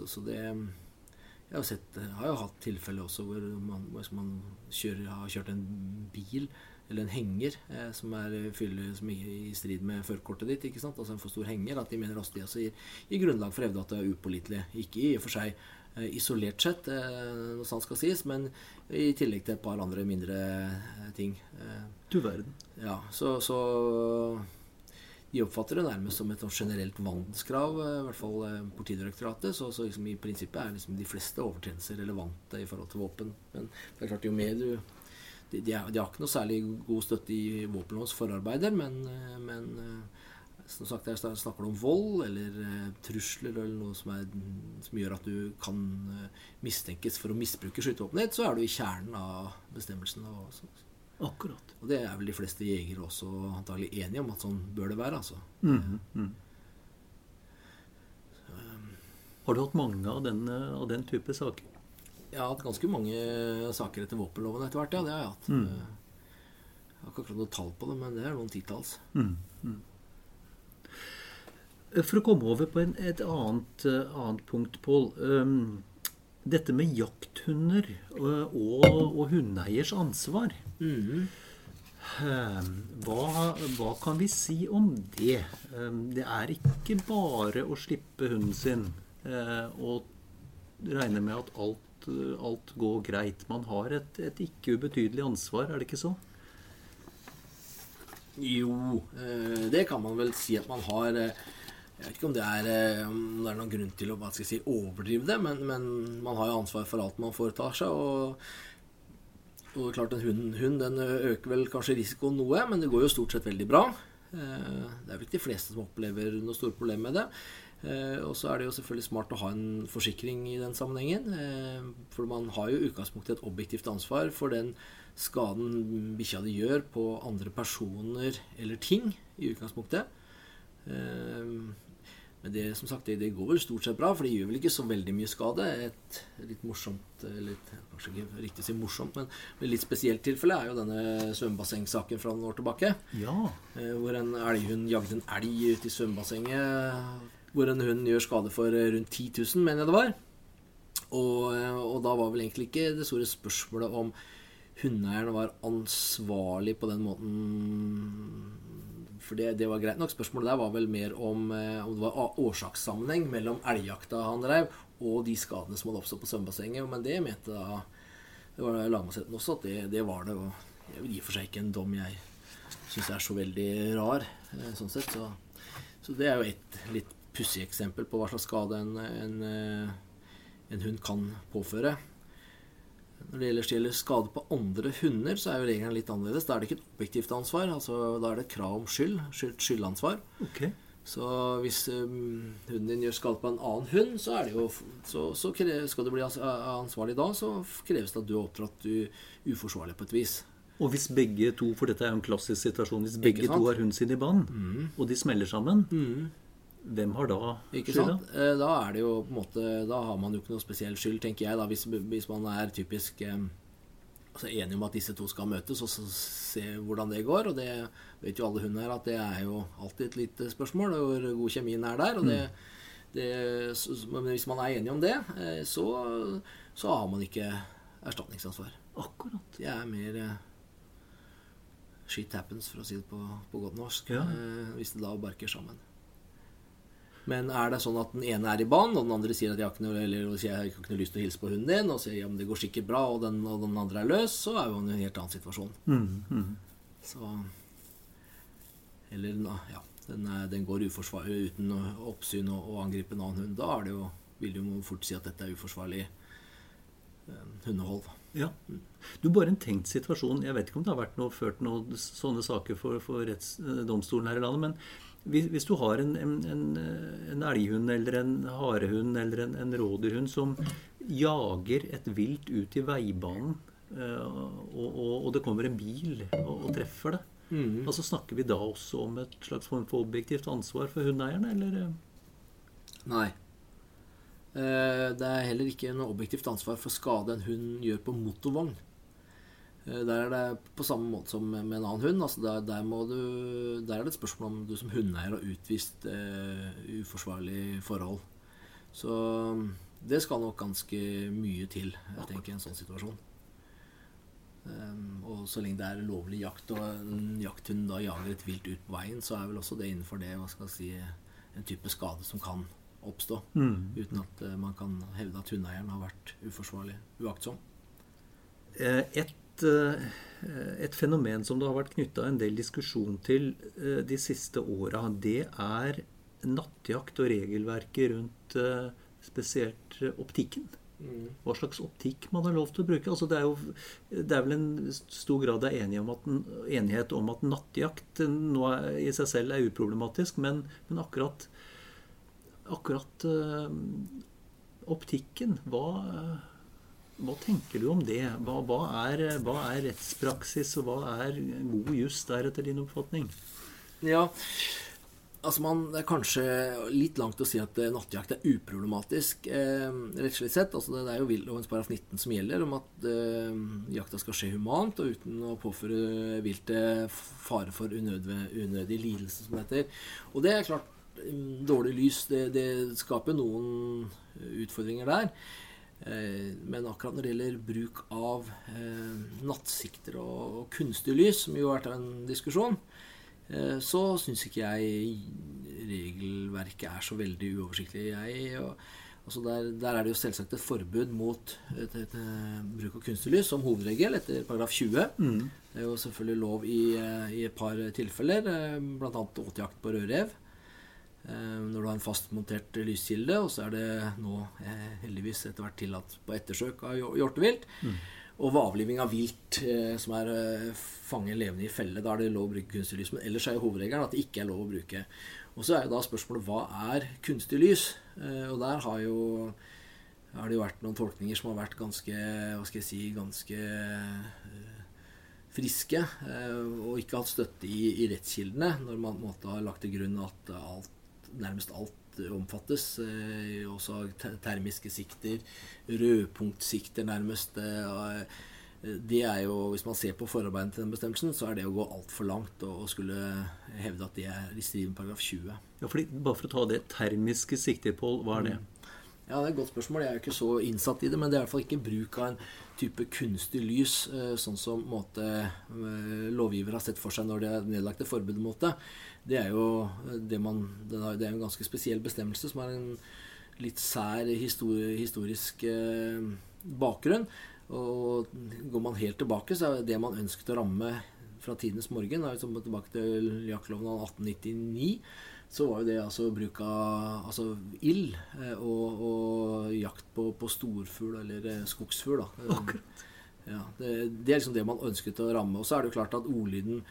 Så, så det Jeg har, sett, har jo hatt tilfeller også hvor man, hvor man kjører, har kjørt en bil eller en henger eh, som er fyller, som er i strid med førerkortet ditt. ikke sant? Altså en for stor henger. At de mener også det også gir, gir grunnlag for å hevde at det er upålitelig. Ikke i og for seg eh, isolert sett, eh, noe sånt skal sies, men i tillegg til et par andre mindre eh, ting. Eh, Du verden. ja, så, så de oppfatter det nærmest som et generelt vandelskrav, eh, i hvert fall eh, Politidirektoratet. Så, så liksom i prinsippet er liksom de fleste overtredelser relevante i forhold til våpen. Men det er klart, jo mer du De, de, er, de har ikke noe særlig god støtte i våpenlovens forarbeider, men, eh, men som sagt, der snakker om vold eller trusler eller noe som, er, som gjør at du kan mistenkes for å misbruke skytevåpenet så er du i kjernen av bestemmelsen. Og, så, Akkurat. og det er vel de fleste jegere også antagelig enige om at sånn bør det være. altså. Har du hatt mange av den, eh, av den type saker? Jeg har hatt ganske mange saker etter våpenloven etter hvert. Ja, det har jeg hatt. Jeg har ikke akkurat noe tall på det, men det er noen titalls. For å komme over på en, et annet, eh, annet punkt, Pål. Um, dette med jakthunder og, og, og hundeeiers ansvar. Um, hva, hva kan vi si om det? Um, det er ikke bare å slippe hunden sin eh, og regne med at alt, alt går greit. Man har et, et ikke ubetydelig ansvar, er det ikke så? Jo, eh, det kan man vel si at man har. eh, Jeg vet ikke om det er, om det er noen grunn til å si, overdrive det, men, men man har jo ansvar for alt man foretar seg. og og klart En hund, hund den øker vel kanskje risikoen noe, men det går jo stort sett veldig bra. Eh, Det er vel ikke de fleste som opplever noe store problemer med det. Eh, Og så er det jo selvfølgelig smart å ha en forsikring i den sammenhengen. eh, For man har jo i utgangspunktet et objektivt ansvar for den skaden bikkja di gjør på andre personer eller ting, i utgangspunktet. Eh, Men det som sagt, det, det går vel stort sett bra, for de gjør vel ikke så veldig mye skade. Et litt morsomt eller litt, Kanskje ikke riktig si morsomt, men et litt spesielt tilfelle er jo denne svømmebassengsaken fra noen år tilbake. Ja. eh, Hvor en elghund jagde en elg ut i svømmebassenget. Hvor en hund gjør skade for eh, rundt 10 000, mener jeg det var. Og, eh, og da var vel egentlig ikke det store spørsmålet om hundeeieren var ansvarlig på den måten For det, det var greit nok. Spørsmålet der var vel mer om, eh, om det var årsakssammenheng mellom elgjakta han drev, og de skadene som hadde oppstått på svømmebassenget. Men det mente da det var lagmannsretten også at det, det var det. Og jeg vil vel i og for seg ikke en dom jeg syns er så veldig rar, eh, sånn sett. Så, så det er jo et litt pussig eksempel på hva slags skade en, en, eh, en hund kan påføre. Når det ellers gjelder skade på andre hunder, så er jo regelen litt annerledes. Da er det ikke et objektivt ansvar. altså Da er det et krav om skyld. skyld skyldansvar. Ok. Så hvis um, hunden din gjør skade på en annen hund, så, er det jo, så, så kre- skal du bli ansvarlig da, så kreves det at du har opptrådt uforsvarlig på et vis. Og hvis begge to, for dette er jo en klassisk situasjon, hvis begge? Mm. to har hunden sin i bånd, og de smeller sammen, hvem har da skylda? Eh, Da er det jo på en måte Da har man jo ikke noe spesiell skyld, tenker jeg. da Hvis, hvis man er typisk eh, altså enig om at disse to skal møtes, og så se hvordan det går. Og det vet jo alle hunder her at det er jo alltid et lite spørsmål hvor god kjemien er der. Og det, det, så, men hvis man er enig om det, eh, så, så har man ikke erstatningsansvar. Akkurat. Det er mer eh, shit happens, for å si det på, på godt norsk. Ja. Hvis det da barker sammen. Men er det sånn at den ene er i banen, og den andre sier at jeg har ikke noe, eller jeg har ikke noe lyst til å hilse på hunden din, og sier ja, men det går sikkert bra, og den, og den andre er løs, så er jo en helt annen situasjon. Mm, Så Eller na- ja, den, er, den går uten oppsyn og, og angripe en annen hund. Da er det jo, vil du fort si at dette er uforsvarlig eh, hundehold. Ja. Du, bare en tenkt situasjon. Jeg vet ikke om det har vært noe, ført noen sånne saker for, for rettsdomstolen her i landet, men hvis, du har en, en, en, en elghund eller en harehund eller en, en rådyrhund som jager et vilt ut i veibanen, eh, og, og, og det kommer en bil og, og treffer det, altså snakker vi da også om et slags form for objektivt ansvar for hundeeieren, eller? eh? Nei. Eh, Det er heller ikke noe objektivt ansvar for skade en hund gjør på motorvogn. Eh, Der er det på samme måte som med en annen hund. Altså der, der, må du, der er det et spørsmål om du som hundeeier har utvist uh, uforsvarlig forhold. Så det skal nok ganske mye til, jeg tenker, i en sånn situasjon. Um, og så lenge det er lovlig jakt, og en jakthund da jager et vilt ut på veien, så er vel også det innenfor det hva skal jeg si, en type skade som kan oppstå. Uten at uh, man kan hevde at hundeeieren har vært uforsvarlig uaktsom. Eh, Et, eh, et fenomen som det har vært knytta en del diskusjon til eh, de siste åra, det er nattjakt og regelverket rundt eh, spesielt optikken. Hva slags optikk man har lov til å bruke. Altså det, er jo, det er vel en stor grad av enighet om at, enighet om at nattjakt nå er, i seg selv er uproblematisk, men, men akkurat, akkurat optikken hva, hva tenker du om det? Hva, hva, er, hva er rettspraksis, og hva er god juss der, etter din oppfatning? Ja, Altså man, Det er kanskje litt langt å si at eh, nattjakt er uproblematisk eh, rettslig sett. Altså det, er jo viltlovens paragraf 19 som gjelder, om at eh, jakta skal skje humant og uten å påføre viltet fare for unødve, unødig lidelse, som det heter. Og det er klart, mm, dårlig lys det, det skaper noen utfordringer der. Eh, men akkurat når det gjelder bruk av eh, nattsikter og, kunstig lys, som jo har vært en diskusjon, Eh, så syns ikke jeg regelverket er så veldig uoversiktlig. Jeg, og, altså der, der, er det jo selvsagt et forbud mot et, et, et, bruk av kunstig lys som hovedregel etter paragraf 20. Mm. Det er jo selvfølgelig lov i, i et par tilfeller, bl.a. åtejakt på rødrev. Når du har en fastmontert lyskilde, og så er det nå heldigvis etter hvert tillatt på ettersøk av hjortevilt. Mm og ved avliving av vilt eh, som er eh, fanget levende i felle. Da er det lov å bruke kunstig lys. Men ellers er jo hovedregelen at det ikke er lov å bruke. Og så er jo da spørsmålet hva er kunstig lys? Eh, og der har jo har det jo vært noen tolkninger som har vært ganske hva skal jeg si, ganske eh, friske. Eh, og ikke hatt støtte i, i rettskildene, når man måte har lagt til grunn at alt, nærmest alt omfattes. Eh, også termiske sikter, rødpunktsikter nærmest. Eh, det er jo, Hvis man ser på forarbeidene til den bestemmelsen, så er det å gå altfor langt og skulle hevde at det er i strid med paragraf 20. Ja, fordi, bare for å ta det termiske sikter, Pål, hva er det? Mm. Ja, Det er et godt spørsmål. Jeg er jo ikke så innsatt i det. Men det er i hvert fall ikke bruk av en type kunstig lys, eh, sånn som måte, lovgiver har sett for seg når det er nedlagt et forbud mot det det er jo det man Det er en ganske spesiell bestemmelse som har en litt sær historisk eh, bakgrunn. Og går man helt tilbake, så er det man ønsket å ramme fra tidenes morgen, da vi tilbake til jaktloven av 1899, så var jo det altså bruk av altså ild eh, og, og, jakt på, på storfugl eller eh, skogsfugl. <laughs> Ja, det, det, er liksom det man ønsket å ramme. Og så er det jo klart at ordlyden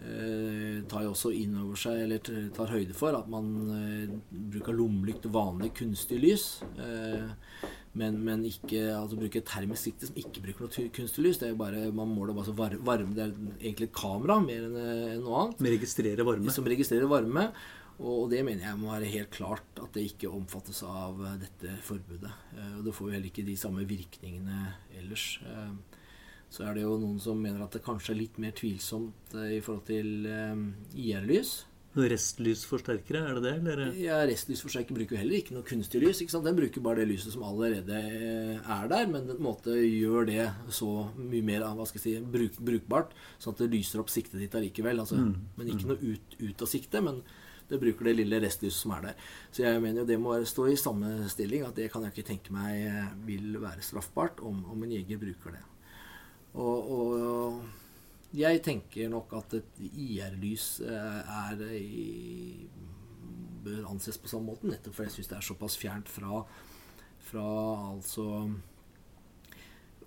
eh, tar jo også inn over seg, eller tar høyde for, at man eh, bruker lommelykt og vanlig kunstig lys. Eh, men, men, ikke altså bruke termisk sikte som ikke bruker noe kunstig lys. Det er bare, Man måler bare så varme Det er egentlig et kamera mer enn eh, noe annet. Som registrerer varme. Som registrerer varme. Og det mener jeg må være helt klart at det ikke omfattes av eh, dette forbudet. Eh, og det får jo heller ikke de samme virkningene ellers. Så er det jo noen som mener at det kanskje er litt mer tvilsomt eh, i forhold til IR-lys. Restlysforsterkere, er det det? Eller? Ja, Restlysforsterker bruker jo heller ikke noe kunstig lys. ikke sant? Den bruker bare det lyset som allerede eh, er der, men på en måte gjør det så mye mer hva skal jeg si, bruk, brukbart, sånn at det lyser opp siktet ditt allikevel. Altså, mm. Men ikke mm. noe ut, ut av siktet. men det bruker det lille restlyset som er der. Så jeg mener jo det må stå i samme stilling, at det kan jeg ikke tenke meg eh, vil være straffbart om, om en jeger bruker det. Og, og jeg tenker nok at et IR-lys eh, er i, bør anses på samme måte, nettopp fordi jeg syns det er såpass fjernt fra, fra altså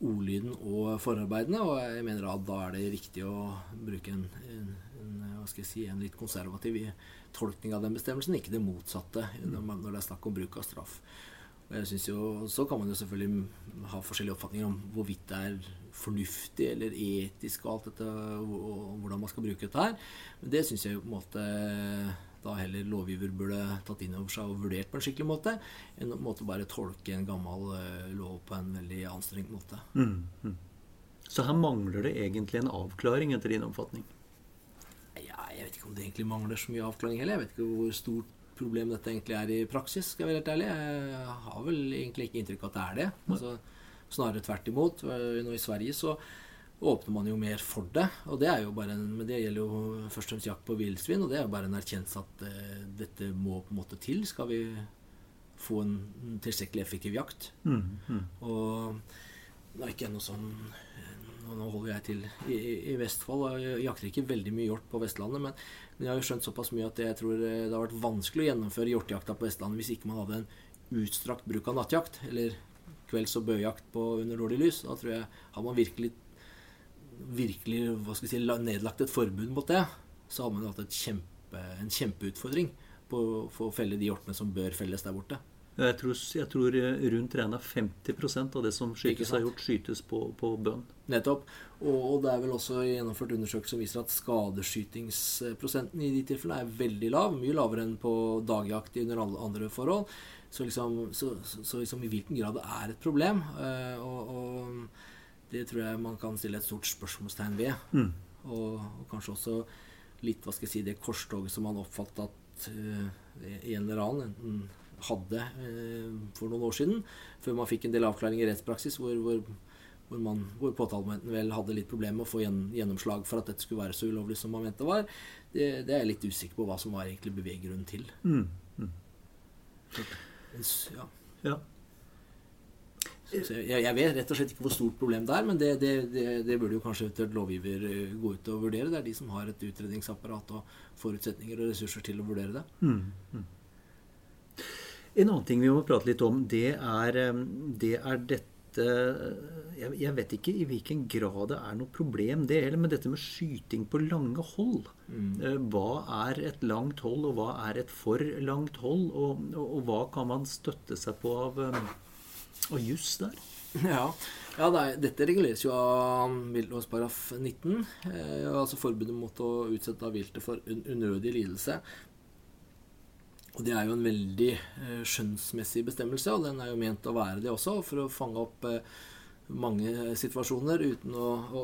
ordlyden og forarbeidene. Og jeg mener at da er det riktig å bruke en, en, en, hva skal jeg si, en litt konservativ tolkning av den bestemmelsen, ikke det motsatte når det er snakk om bruk av straff. Og jeg synes jo, Så kan man jo selvfølgelig ha forskjellige oppfatninger om hvorvidt det er fornuftig eller etisk og alt dette, og hvordan man skal bruke dette her. Men det syns jeg jo på en måte da heller lovgiver burde tatt inn over seg og vurdert på en skikkelig måte, enn å bare tolke en gammel uh, lov på en veldig anstrengt måte. Mm, mm. Så her mangler det egentlig en avklaring, etter din oppfatning? Jeg vet ikke om det egentlig mangler så mye avklaring heller. Jeg vet ikke hvor stort problem dette egentlig er i praksis, skal jeg være helt ærlig. Jeg har vel egentlig ikke inntrykk av at det er det. Altså, snarere tvert imot. Nå i Sverige så åpner man jo mer for det. Og det er jo bare en, men det gjelder jo først og fremst jakt på villsvin, og det er jo bare en erkjennelse at uh, dette må på en måte til. Skal vi få en tilstrekkelig effektiv jakt. Mm, mm. Og det er ikke noe sånn Nå holder jeg til i, i Vestfold, og jeg jakter ikke veldig mye hjort på Vestlandet, men men jeg har jo skjønt såpass mye at jeg tror eh, det har vært vanskelig å gjennomføre hjortejakta på Vestlandet hvis ikke man hadde en utstrakt bruk av nattjakt, eller kvelds- og bøjakt på under dårlig lys. Da tror jeg Har man virkelig, virkelig hva skal jeg si, nedlagt et forbud mot det, så hadde man hatt kjempe, en kjempeutfordring på, å felle de hjortene som bør felles der borte. Jeg tror, jeg tror rundt regna 50% av det som skytes, er gjort, skytes på, på bønn. Nettopp. Og, og det er vel også gjennomført undersøkelser som viser at skadeskytingsprosenten i de tilfellene er veldig lav. Mye lavere enn på dagjakt under alle andre forhold. Så liksom, så, så, liksom i hvilken grad det er et problem. eh, og, og det tror jeg man kan stille et stort spørsmålstegn ved. Og, og kanskje også litt hva skal jeg si, det korstoget som man oppfattet at uh, en eller annen enten hadde eh, for noen år siden, før man fikk en del avklaring i rettspraksis hvor, hvor, hvor, man, hvor påtalemyndigheten vel hadde litt problemer med å få gjen, gjennomslag for at dette skulle være så ulovlig som man mente det var. Det, det er jeg litt usikker på hva som var egentlig beveggrunnen til. Mm. s- Ja. Ja. Jeg, jeg vet rett og slett ikke hvor stort problem det er, men det, det, det, det burde jo kanskje eventuelt lovgiver eh, gå ut og vurdere. Det er de som har et utredningsapparat og forutsetninger og ressurser til å vurdere det. En annen ting vi må prate litt om, det er, eh, det er dette jeg, vet ikke i hvilken grad det er noe problem, det heller, men dette med skyting på lange hold. Mm. Hva er et langt hold, og hva er et for langt hold? Og, og, og hva kan man støtte seg på av, eh, av juss der? Ja, ja det er, dette reguleres jo av viltlovsparagraf 19. Eh, altså forbudet mot å utsette viltet for un unødig lidelse. Og det er jo en veldig eh, skjønnsmessig bestemmelse, og den er jo ment å være det også, for å fange opp eh, mange situasjoner uten å, å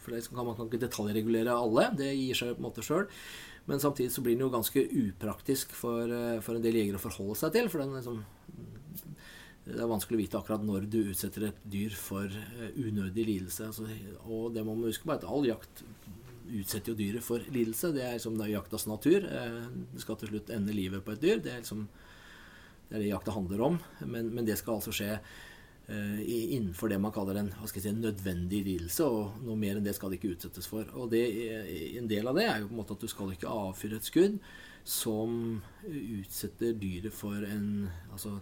For det kan man kan ikke detaljregulere alle, det gir seg på en måte sjøl. Men samtidig så blir den jo ganske upraktisk for, eh, for en del jegere å forholde seg til. For den liksom det er vanskelig å vite akkurat når du utsetter et dyr for eh, unødig lidelse. Altså, og det må man huske på, at all jakt utsetter jo dyret for lidelse. Det er liksom det er jaktas natur. Eh, Det skal til slutt ende livet på et dyr. Det er liksom det er det jakta handler om. Men, men det skal altså skje eh, innenfor det man kaller en, hva skal jeg si, en nødvendig lidelse. Og noe mer enn det skal det ikke utsettes for. Og det, eh, en del av det er jo på en måte at du skal ikke avfyre et skudd som utsetter dyret for en altså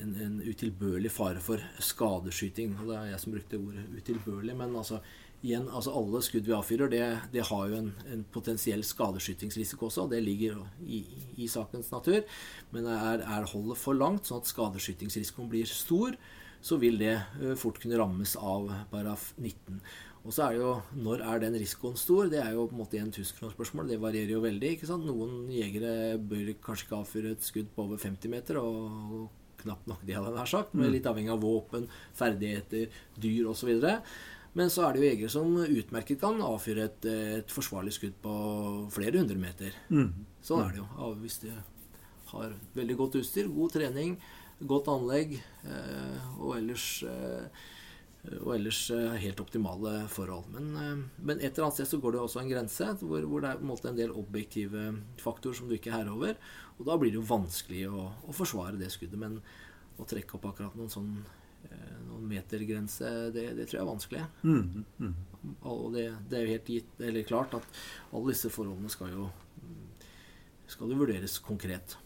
en, en utilbørlig fare for skadeskyting. Og det er jeg som brukte ordet utilbørlig. Men altså, igjen, altså alle skudd vi avfyrer, det, det har jo en, en potensiell skadeskytingsrisiko også. og Det ligger i, i sakens natur. Men er, er holdet for langt, sånn at skadeskytingsrisikoen blir stor, så vil det fort kunne rammes av paraf 19. Og så er det jo, Når er den risikoen stor? Det er jo på en måte en tusenkronersspørsmål. Det varierer jo veldig. ikke sant? Noen jegere bør kanskje ikke avfyre et skudd på over 50 meter. og knapt nok det, hadde jeg nær sagt. Men litt avhengig av våpen, ferdigheter, dyr osv. Men så er det jo jegere som utmerket kan avfyre et, et forsvarlig skudd på flere hundre meter. Sånn er det jo. Hvis de har veldig godt utstyr, god trening, godt anlegg eh, og ellers eh, og ellers eh, helt optimale forhold. Men, men et eller annet sted så går det også en grense hvor, hvor det er en en del objektive faktorer som du ikke er herre over. Og da blir det jo vanskelig å, å forsvare det skuddet. Men å trekke opp akkurat noen sånn noen metergrense, det, det tror jeg er vanskelig. Og det, det er jo helt gitt, eller klart at alle disse forholdene skal jo skal jo vurderes konkret.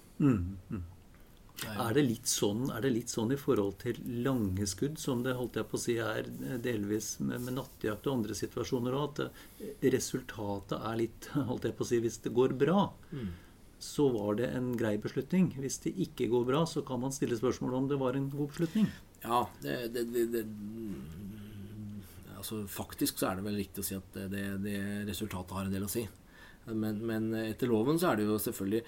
Det er Er det, litt sånn, er det litt sånn i forhold til lange skudd, som det holdt jeg på å si er delvis med, med nattjakt og andre situasjoner òg, at eh, resultatet er litt <laughs> holdt jeg på å si, Hvis det går bra, så var det en grei beslutning. Hvis det ikke går bra, så kan man stille spørsmål om det var en god beslutning. Ja, det, det, det, det Altså Faktisk så er det vel riktig å si at det, resultatet har en del å si. Men, men etter loven så er det jo selvfølgelig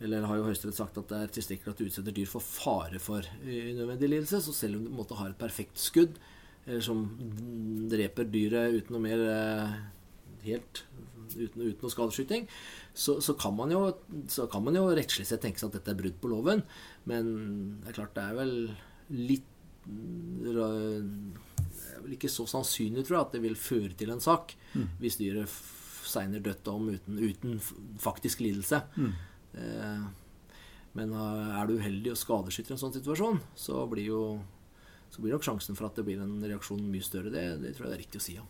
eller har jo Høyesterett sagt at det er tilstrekkelig at du utsetter dyr for fare for unødvendig lidelse. Så selv om du på en måte har et perfekt skudd, eller som dreper dyret uten noe mer eh, helt uten, uten noe skadeskyting, så, så, kan man jo, så kan man jo rettslig sett tenke seg at dette er brudd på loven. Men det er klart det er vel litt Det er vel ikke så sannsynlig, tror jeg, at det vil føre til en sak hvis dyret segner dødt om uten, uten faktisk lidelse. Eh, Men eh, er du uheldig og skadeskytter i en sånn situasjon, så blir jo så blir nok sjansen for at det blir en reaksjon mye større. Det, det tror jeg det er riktig å si. Ja.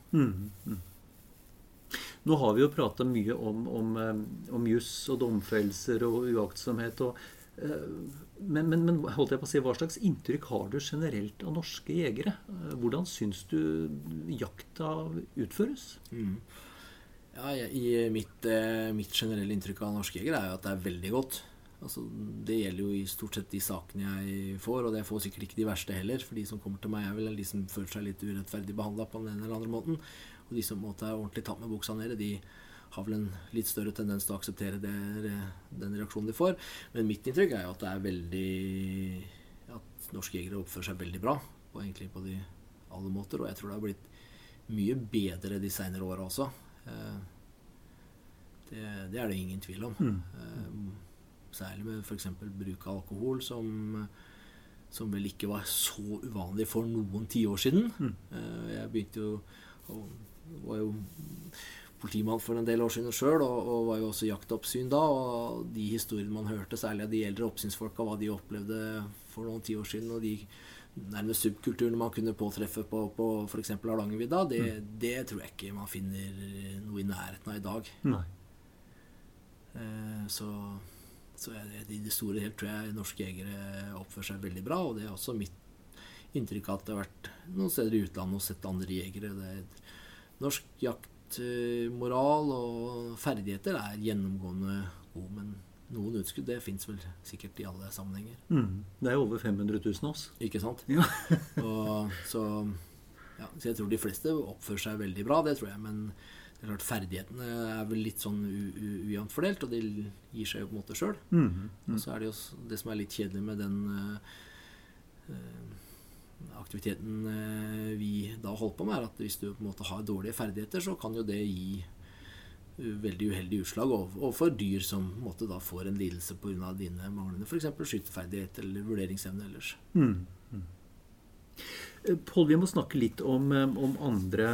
Nå har vi jo prata mye om, om, eh, om juss og domfellelser og uaktsomhet. Og, eh, men, men, men holdt jeg på å si, hva slags inntrykk har du generelt av norske jegere? Eh, Hvordan syns du jakta utføres? Ja, i mitt, eh, mitt generelle inntrykk av norske jegere er jo at det er veldig godt. Altså, det gjelder jo i stort sett de sakene jeg får, og jeg får sikkert ikke de verste heller. For de som kommer til meg, er vel de som føler seg litt urettferdig behandla på den ene eller andre måten. Og de som måtte er ordentlig tatt med buksa nede, de har vel en litt større tendens til å akseptere det, den reaksjonen de får. Men mitt inntrykk er jo at det er veldig At norske jegere oppfører seg veldig bra. Og egentlig på de alle måter. Og jeg tror det har blitt mye bedre de seinere åra også. Eh, det, det, er det ingen tvil om. Mm. Eh, særlig med f.eks. bruk av alkohol, som, som vel ikke var så uvanlig for noen tiår siden. Mm. Eh, jeg begynte jo var jo politimann for en del år siden sjøl, og, og, var jo også jaktoppsyn da. Og de historiene man hørte, særlig av de eldre oppsynsfolka, hva de opplevde for noen tiår siden, og de nærmest subkulturene man kunne påtreffe på, på f.eks. Hardangervidda, det, mm. det, tror jeg ikke man finner noe i nærheten av i dag. Nei. Eh, så, så jeg, i det store helt tror jeg norske jegere oppfører seg veldig bra, og det er også mitt inntrykk at det har vært noen steder i utlandet og sett andre jegere. Det norsk jakt moral og ferdigheter er gjennomgående god. Men noen utskudd det fins vel sikkert i alle sammenhenger. Mm. Det er jo over 500 000 av oss. Ikke sant? Ja. <laughs> og, så, ja, så, jeg tror de fleste oppfører seg veldig bra, det tror jeg. Men det er klart ferdighetene er vel litt sånn ujevnt fordelt, og de gir seg jo på en måte sjøl. Mm. Mm. Og så er det jo det som er litt kjedelig med den uh, aktiviteten eh, vi da holder på med, er at hvis du på en måte har dårlige ferdigheter, så kan jo det gi eh, veldig uheldige utslag overfor dyr som på en måte da får en lidelse pga. dine manglende f.eks. skyteferdighet eller vurderingsevne ellers. Mm. Mm. Eh, Pål, vi må snakke litt om, om, andre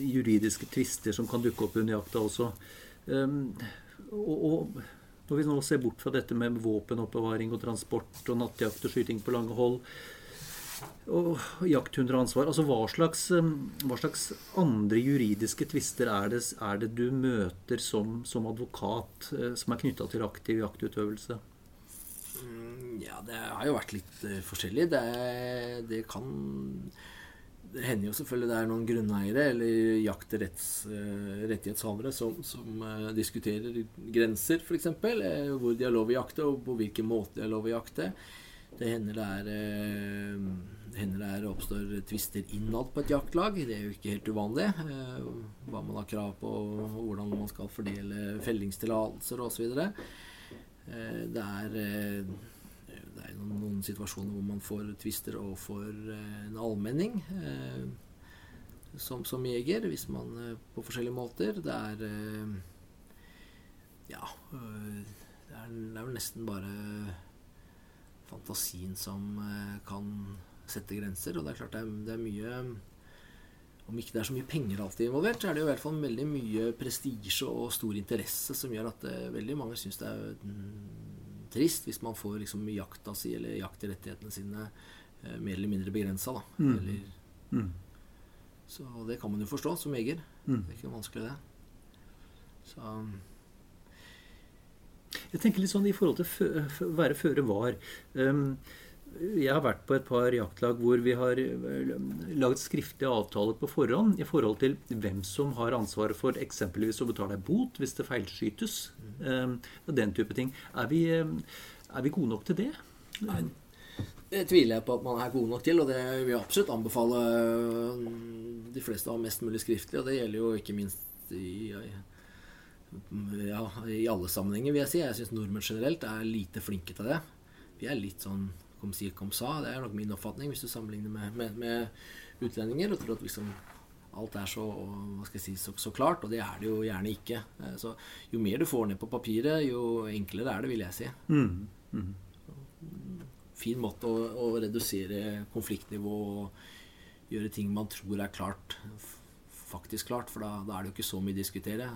juridiske tvister som kan dukke opp under jakta også. Um, og, og, når vi nå ser bort fra dette med våpenoppbevaring og transport og nattjakt og skyting på lange hold, og jakthunderansvar. Altså hva slags, um, hva slags, andre juridiske tvister er det, er det du møter som, som advokat eh, som er knytta til aktiv jaktutøvelse? Mm, ja, det har jo vært litt uh, forskjellig. Det, det, kan Det hender jo selvfølgelig det er noen grunneiere eller jaktrettighetshavere uh, som, som diskuterer grenser, f.eks. Hvor de har lov å jakte, og på hvilken måte de har lov å jakte. Det hender det er eh, hender det oppstår tvister innad på et jaktlag. Det er jo ikke helt uvanlig. Eh, hva man har krav på, hvordan man skal fordele fellingstillatelser osv. Eh, det er, det er noen, situasjoner hvor man får tvister og får en allmenning som, som, jeger, hvis man på forskjellige måter. Det er Ja det er, det er vel nesten bare fantasien som eh, kan sette grenser. Og det er klart det er, det er mye Om ikke det er så mye penger alltid involvert, så er det jo i hvert fall veldig mye prestisje og stor interesse som gjør at uh, veldig mange syns det er mm, trist hvis man får liksom jakta si eller jaktrettighetene sine uh, mer eller mindre begrensa. Mm. Eller, mm. Så det kan man jo forstå som jeger. Mm. Det er ikke vanskelig, det. Så jeg tenker litt sånn i forhold til å være føre var. Um, jeg har vært på et par jaktlag hvor vi har eh, laget skriftlige avtaler på forhånd i forhold til hvem som har ansvaret for eksempelvis å betale bot hvis det feilskytes. Um, den type ting. Er vi, er vi, gode nok til det? Nei. Det tviler jeg på at man er god nok til, og det vil jeg absolutt anbefale de fleste å ha mest mulig skriftlig. Og det gjelder jo ikke minst i ja, i alle sammenhenger, vil jeg si. Jeg syns nordmenn generelt er lite flinke til det. Vi er litt sånn kom si, kom sa. Det er nok min oppfatning hvis du sammenligner med, med, med utlendinger. Og tror at liksom alt er så, jeg si, så, så, klart, og det er det jo gjerne ikke. Eh, så jo mer du får ned på papiret, jo enklere er det, vil jeg si. Mm. Mm. Fin måte å, å redusere konfliktnivå og gjøre ting man tror er klart, faktisk klart. For da, da er det jo ikke så mye å diskutere.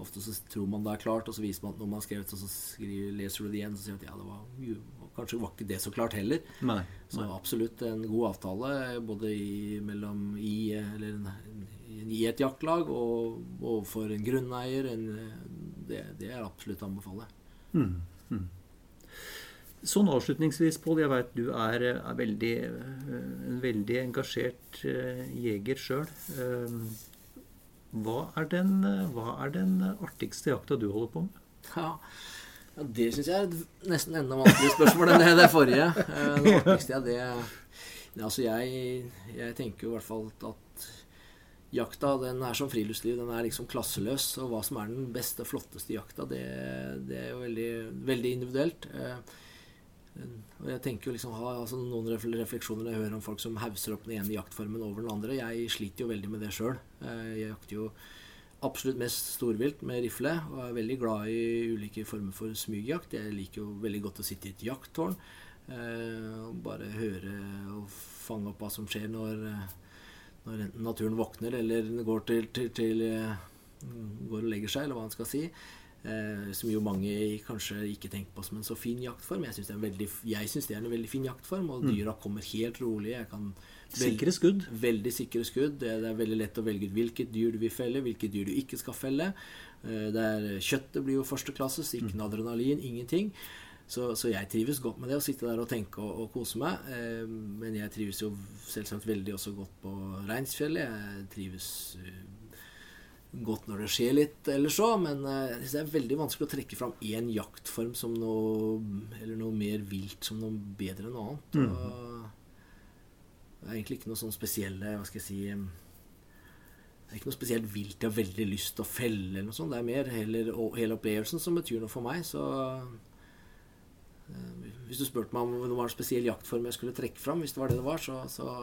Ofte så tror man det er klart, og så viser man at når man har skrevet, så skriver, leser du det igjen, så sier man at ja, det var, kanskje var ikke det så klart heller. Nei, nei. Så absolutt en god avtale både i, mellom i, eller, i et jaktlag og, overfor for en grunneier. En, det, det, er absolutt å anbefale. Mm, mm. Sånn avslutningsvis, Pål. Jeg veit du er, er veldig, en veldig engasjert uh, jeger sjøl. Hva er den, hva er den artigste jakta du holder på med? Ja, Ja, Det syns jeg er nesten enda vanskeligere spørsmål enn det, det forrige. <laughs> Eh, Det artigste, er det det Altså, jeg, jeg tenker jo i hvert fall at jakta den er som friluftsliv. Den er liksom klasseløs. Og hva som er den beste, flotteste jakta, det, det er jo veldig, veldig individuelt. Eh, Og jeg tenker jo liksom ha altså, noen refleksjoner jeg hører om folk som hauser opp den ene jaktformen over den andre. Jeg sliter jo veldig med det sjøl. Jeg jakter jo absolutt mest storvilt med rifle, og er veldig glad i ulike former for smygjakt. Jeg liker jo veldig godt å sitte i et jakttårn eh, og bare høre og fange opp hva som skjer når, eh, når enten naturen våkner eller går, til, til, til, eh, går og legger seg, eller hva man skal si. Eh, som jo mange kanskje ikke tenker på som en så fin jaktform. Jeg syns det, det er en veldig fin jaktform, og dyra kommer helt rolig. Jeg kan Sikre skudd. Veldig sikre skudd. Det er veldig lett å velge ut hvilket dyr du vil felle, hvilket dyr du ikke skal felle. Eh, er, kjøttet blir jo førsteklasses, ikke noe adrenalin, ingenting. Så, så jeg trives godt med det, å sitte der og tenke og, og kose meg. Eh, Men jeg trives jo selvsagt veldig også godt på Reinsfjellet. Jeg trives eh, godt når det skjer litt ellers òg, men eh, det er veldig vanskelig å trekke fram én jaktform som noe Eller noe mer vilt som noe bedre enn noe annet. Og det er egentlig ikke noe sånn spesielle Hva skal jeg si Det er ikke noe spesielt vilt jeg har veldig lyst til å felle, eller noe sånt. Det er mer heller hele opplevelsen som betyr noe for meg. Så hvis du spurte meg om det var en spesiell jaktform jeg skulle trekke fram, hvis det var det det var, så, så,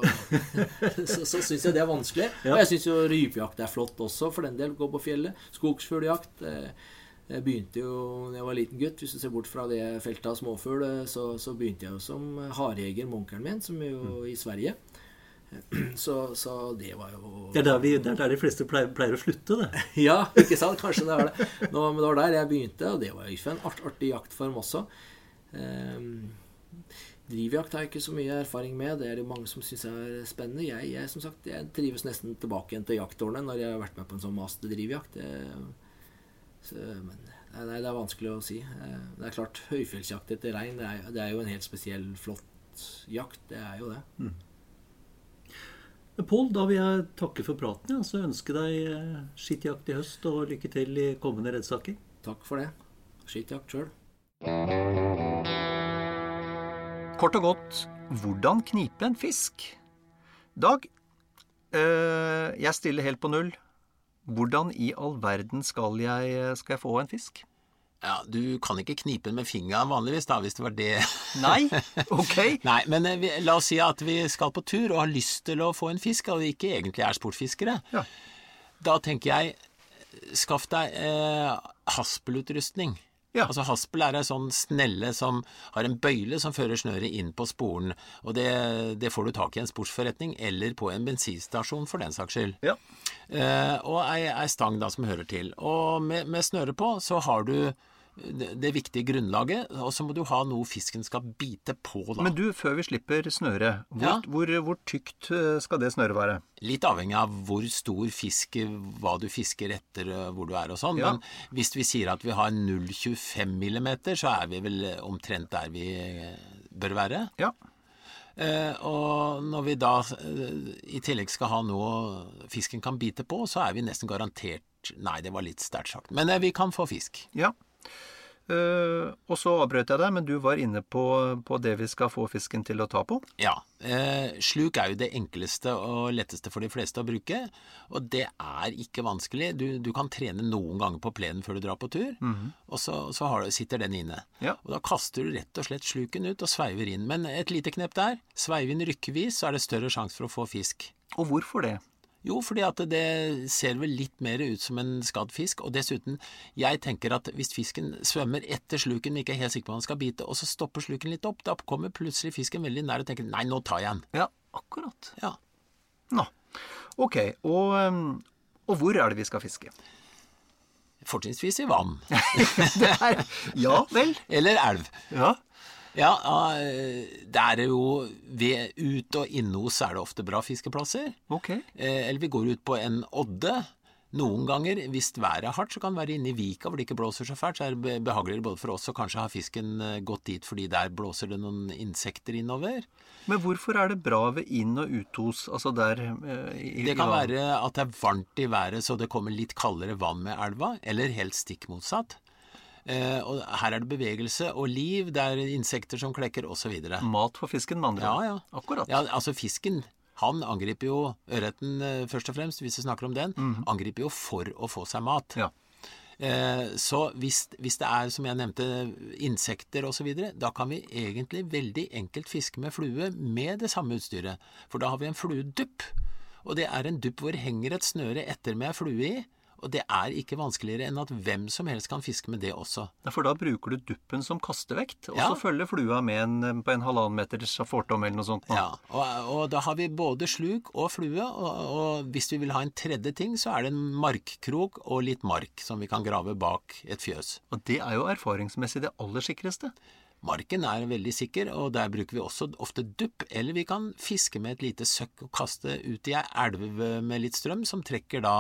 <laughs> så, så syns jeg det er vanskelig. Ja. Og jeg syns jo rypejakt er flott også, for den del. Gå på fjellet. Skogsfugljakt. eh, Jeg begynte jo da jeg var liten gutt. Hvis du ser bort fra det feltet av småfugl, eh, så, så begynte jeg jo som harejeger med onkelen min, som jo i Sverige. <clears throat> Så, så det var jo Det er der, vi, det er der de fleste pleier, pleier å slutte, det. <laughs> ja, ikke sant? Kanskje det er det. Nå, men det var der jeg begynte, og det var jo en art, artig jaktform også. Um, drivjakt har jeg ikke så mye erfaring med. Det er det mange som syns er spennende. Jeg, jeg, som sagt, jeg trives nesten tilbake igjen til jaktårene når jeg har vært med på en sånn masterdrivjakt. Det- Så, men nei, det er vanskelig å si. Eh, Det er klart, høyfjellsjakt etter rein, det er, det er jo en helt spesiell, flott jakt. Det er jo det. Pål, da vil jeg takke for praten. Ja, så ønske deg eh, skittjakt i høst og lykke til i kommende reddsaker. Takk for det. Skittjakt sjøl. Kort og godt, hvordan knipe en fisk? Dag, øh, jeg stiller helt på null. Hvordan i all verden skal jeg, skal jeg få en fisk? Ja, Du kan ikke knipe den med fingeren vanligvis, da, hvis det var det. <laughs> Nei? Ok. <laughs> Nei, men eh, vi, la oss si at vi skal på tur og har lyst til å få en fisk, og vi ikke egentlig er sportfiskere. Ja. Da tenker jeg, skaff deg eh, haspelutrustning. Ja. Altså Haspel er ei sånn snelle som har en bøyle som fører snøret inn på sporen. Og det, det får du tak i en sportsforretning eller på en bensinstasjon for den saks skyld. Ja. Eh, og ei, ei stang da som hører til. Og med, med snøret på så har du det, viktige grunnlaget, og så må du ha noe fisken skal bite på, da. Men du, før vi slipper snøret, hvor, Ja. hvor, hvor tykt eh, skal det snøret være? Litt avhengig av hvor stor fisk, hva du fisker etter, øh, hvor du er og sånn. Ja. Men hvis vi sier at vi har 0,25 millimeter, så er vi vel omtrent der vi bør være. Ja. Eh, og når vi da eh, i tillegg skal ha noe fisken kan bite på, så er vi nesten garantert Nei, det var litt sterkt sagt. Men eh, vi kan få fisk. Ja. Eh, og så avbrøt jeg deg, men du var inne på, på det vi skal få fisken til å ta på. Ja. Uh, sluk er jo det enkleste og letteste for de fleste å bruke. Og det er ikke vanskelig. Du, du kan trene noen ganger på plenen før du drar på tur, og så, så har du, sitter den inne. Ja. Og da kaster du rett og slett sluken ut og sveiver inn. Men et lite knep der. Sveiv inn rykkevis, så er det større sjanse for å få fisk. Og hvorfor det? Jo, fordi at det ser vel litt mer ut som en skadd fisk. Og dessuten, jeg tenker at hvis fisken svømmer etter sluken, men ikke er helt sikker på om den skal bite, og så stopper sluken litt opp, da kommer plutselig fisken veldig nær og tenker nei, nå tar jeg den. Ja, akkurat. Ja. Nå. Ok, og, eh, og hvor er det vi skal fiske? Fortrinnsvis i vann. <laughs> Det er, ja vel. Eller elv. Ja. Ja, eh, det er jo ved ut- og innos er det ofte bra fiskeplasser. Ok. Eh, Eller vi går ut på en odde. Noen ganger, hvis været er hardt, så kan det være inne i vika hvor det ikke blåser så fælt. Så er det be- behageligere både for oss og kanskje ha fisken eh, gått dit, fordi der blåser det noen insekter innover. Men hvorfor er det bra ved inn- og utos, altså der eh, i, Det kan være at det er varmt i været så det kommer litt kaldere vann med elva, eller helt stikk motsatt. Eh, og her er det bevegelse og liv, det er insekter som klekker, osv. Mat for fisken, med andre ord. ja. Akkurat. Ja, altså fisken han angriper jo ørreten eh, først og fremst, hvis vi snakker om den. Angriper jo for å få seg mat. Ja. Eh, så hvis, hvis det er, som jeg nevnte, insekter osv., da kan vi egentlig veldig enkelt fiske med flue med det samme utstyret. For da har vi en fluedupp. Og det er en dupp hvor det henger et snøre etter med ei flue i. Og det er ikke vanskeligere enn at hvem som helst kan fiske med det også. Ja, For da bruker du duppen som kastevekt, og Ja. så følger flua med en, på en halvannen meters fortom eller noe sånt. nå. Ja, og, og da har vi både sluk og flue, og, og hvis vi vil ha en tredje ting, så er det en markkrok og litt mark som vi kan grave bak et fjøs. Og det er jo erfaringsmessig det aller sikreste. Marken er veldig sikker, og der bruker vi også ofte dupp, eller vi kan fiske med et lite søkk og kaste ut i ei elv med litt strøm, som trekker da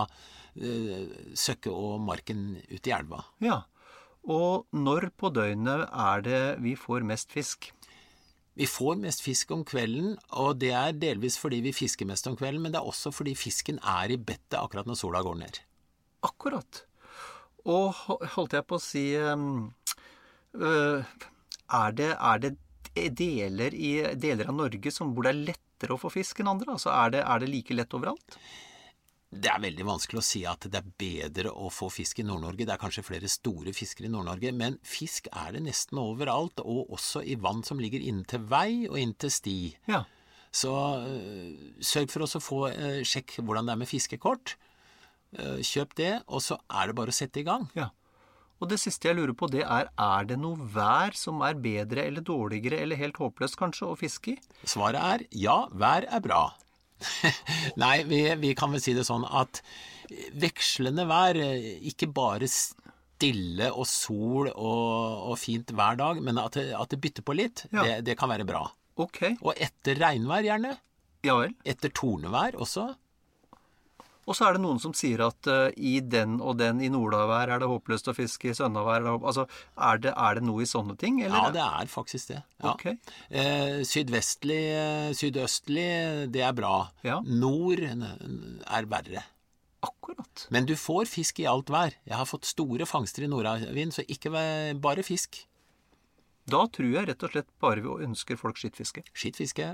eh, søkket og marken ut i elva. Ja. Og når på døgnet er det vi får mest fisk? Vi får mest fisk om kvelden, og det er delvis fordi vi fisker mest om kvelden, men det er også fordi fisken er i bettet akkurat når sola går ned. Akkurat. Og holdt jeg på å si øh, er, det, er det deler, i, deler av Norge som, hvor det er lettere å få fisk enn andre? Altså er det, er det like lett overalt? Det er veldig vanskelig å si at det er bedre å få fisk i Nord-Norge. Det er kanskje flere store fisker i Nord-Norge, men fisk er det nesten overalt, og også i vann som ligger inntil vei og inntil sti. Ja. Så øh, sørg for å få uh, sjekk hvordan det er med fiskekort. Uh, kjøp det, og så er det bare å sette i gang. ja. Og det siste jeg lurer på, det er er det noe vær som er bedre eller dårligere eller helt håpløst kanskje å fiske i? Svaret er ja, vær er bra. <laughs> Nei, vi, vi kan vel si det sånn at vekslende vær, ikke bare stille og sol og, og fint hver dag, men at det, at det bytter på litt, Ja. det, det kan være bra. Okay. Og etter regnvær gjerne. Ja vel. Etter tornevær også. Og så er det noen som sier at uh, i den og den, i nordavær er det håpløst å fiske, i sønnavær er det. Altså, er det, er det noe i sånne ting? Eller? Ja, det er faktisk det. Ja. Okay. Eh, sydvestlig, eh, sydøstlig, det er bra. Ja. Nord er verre. Akkurat. Men du får fisk i alt vær. Jeg har fått store fangster i nordavind, så ikke bare fisk. Da tror jeg rett og slett bare vi ønsker folk skittfiske. Skittfiske.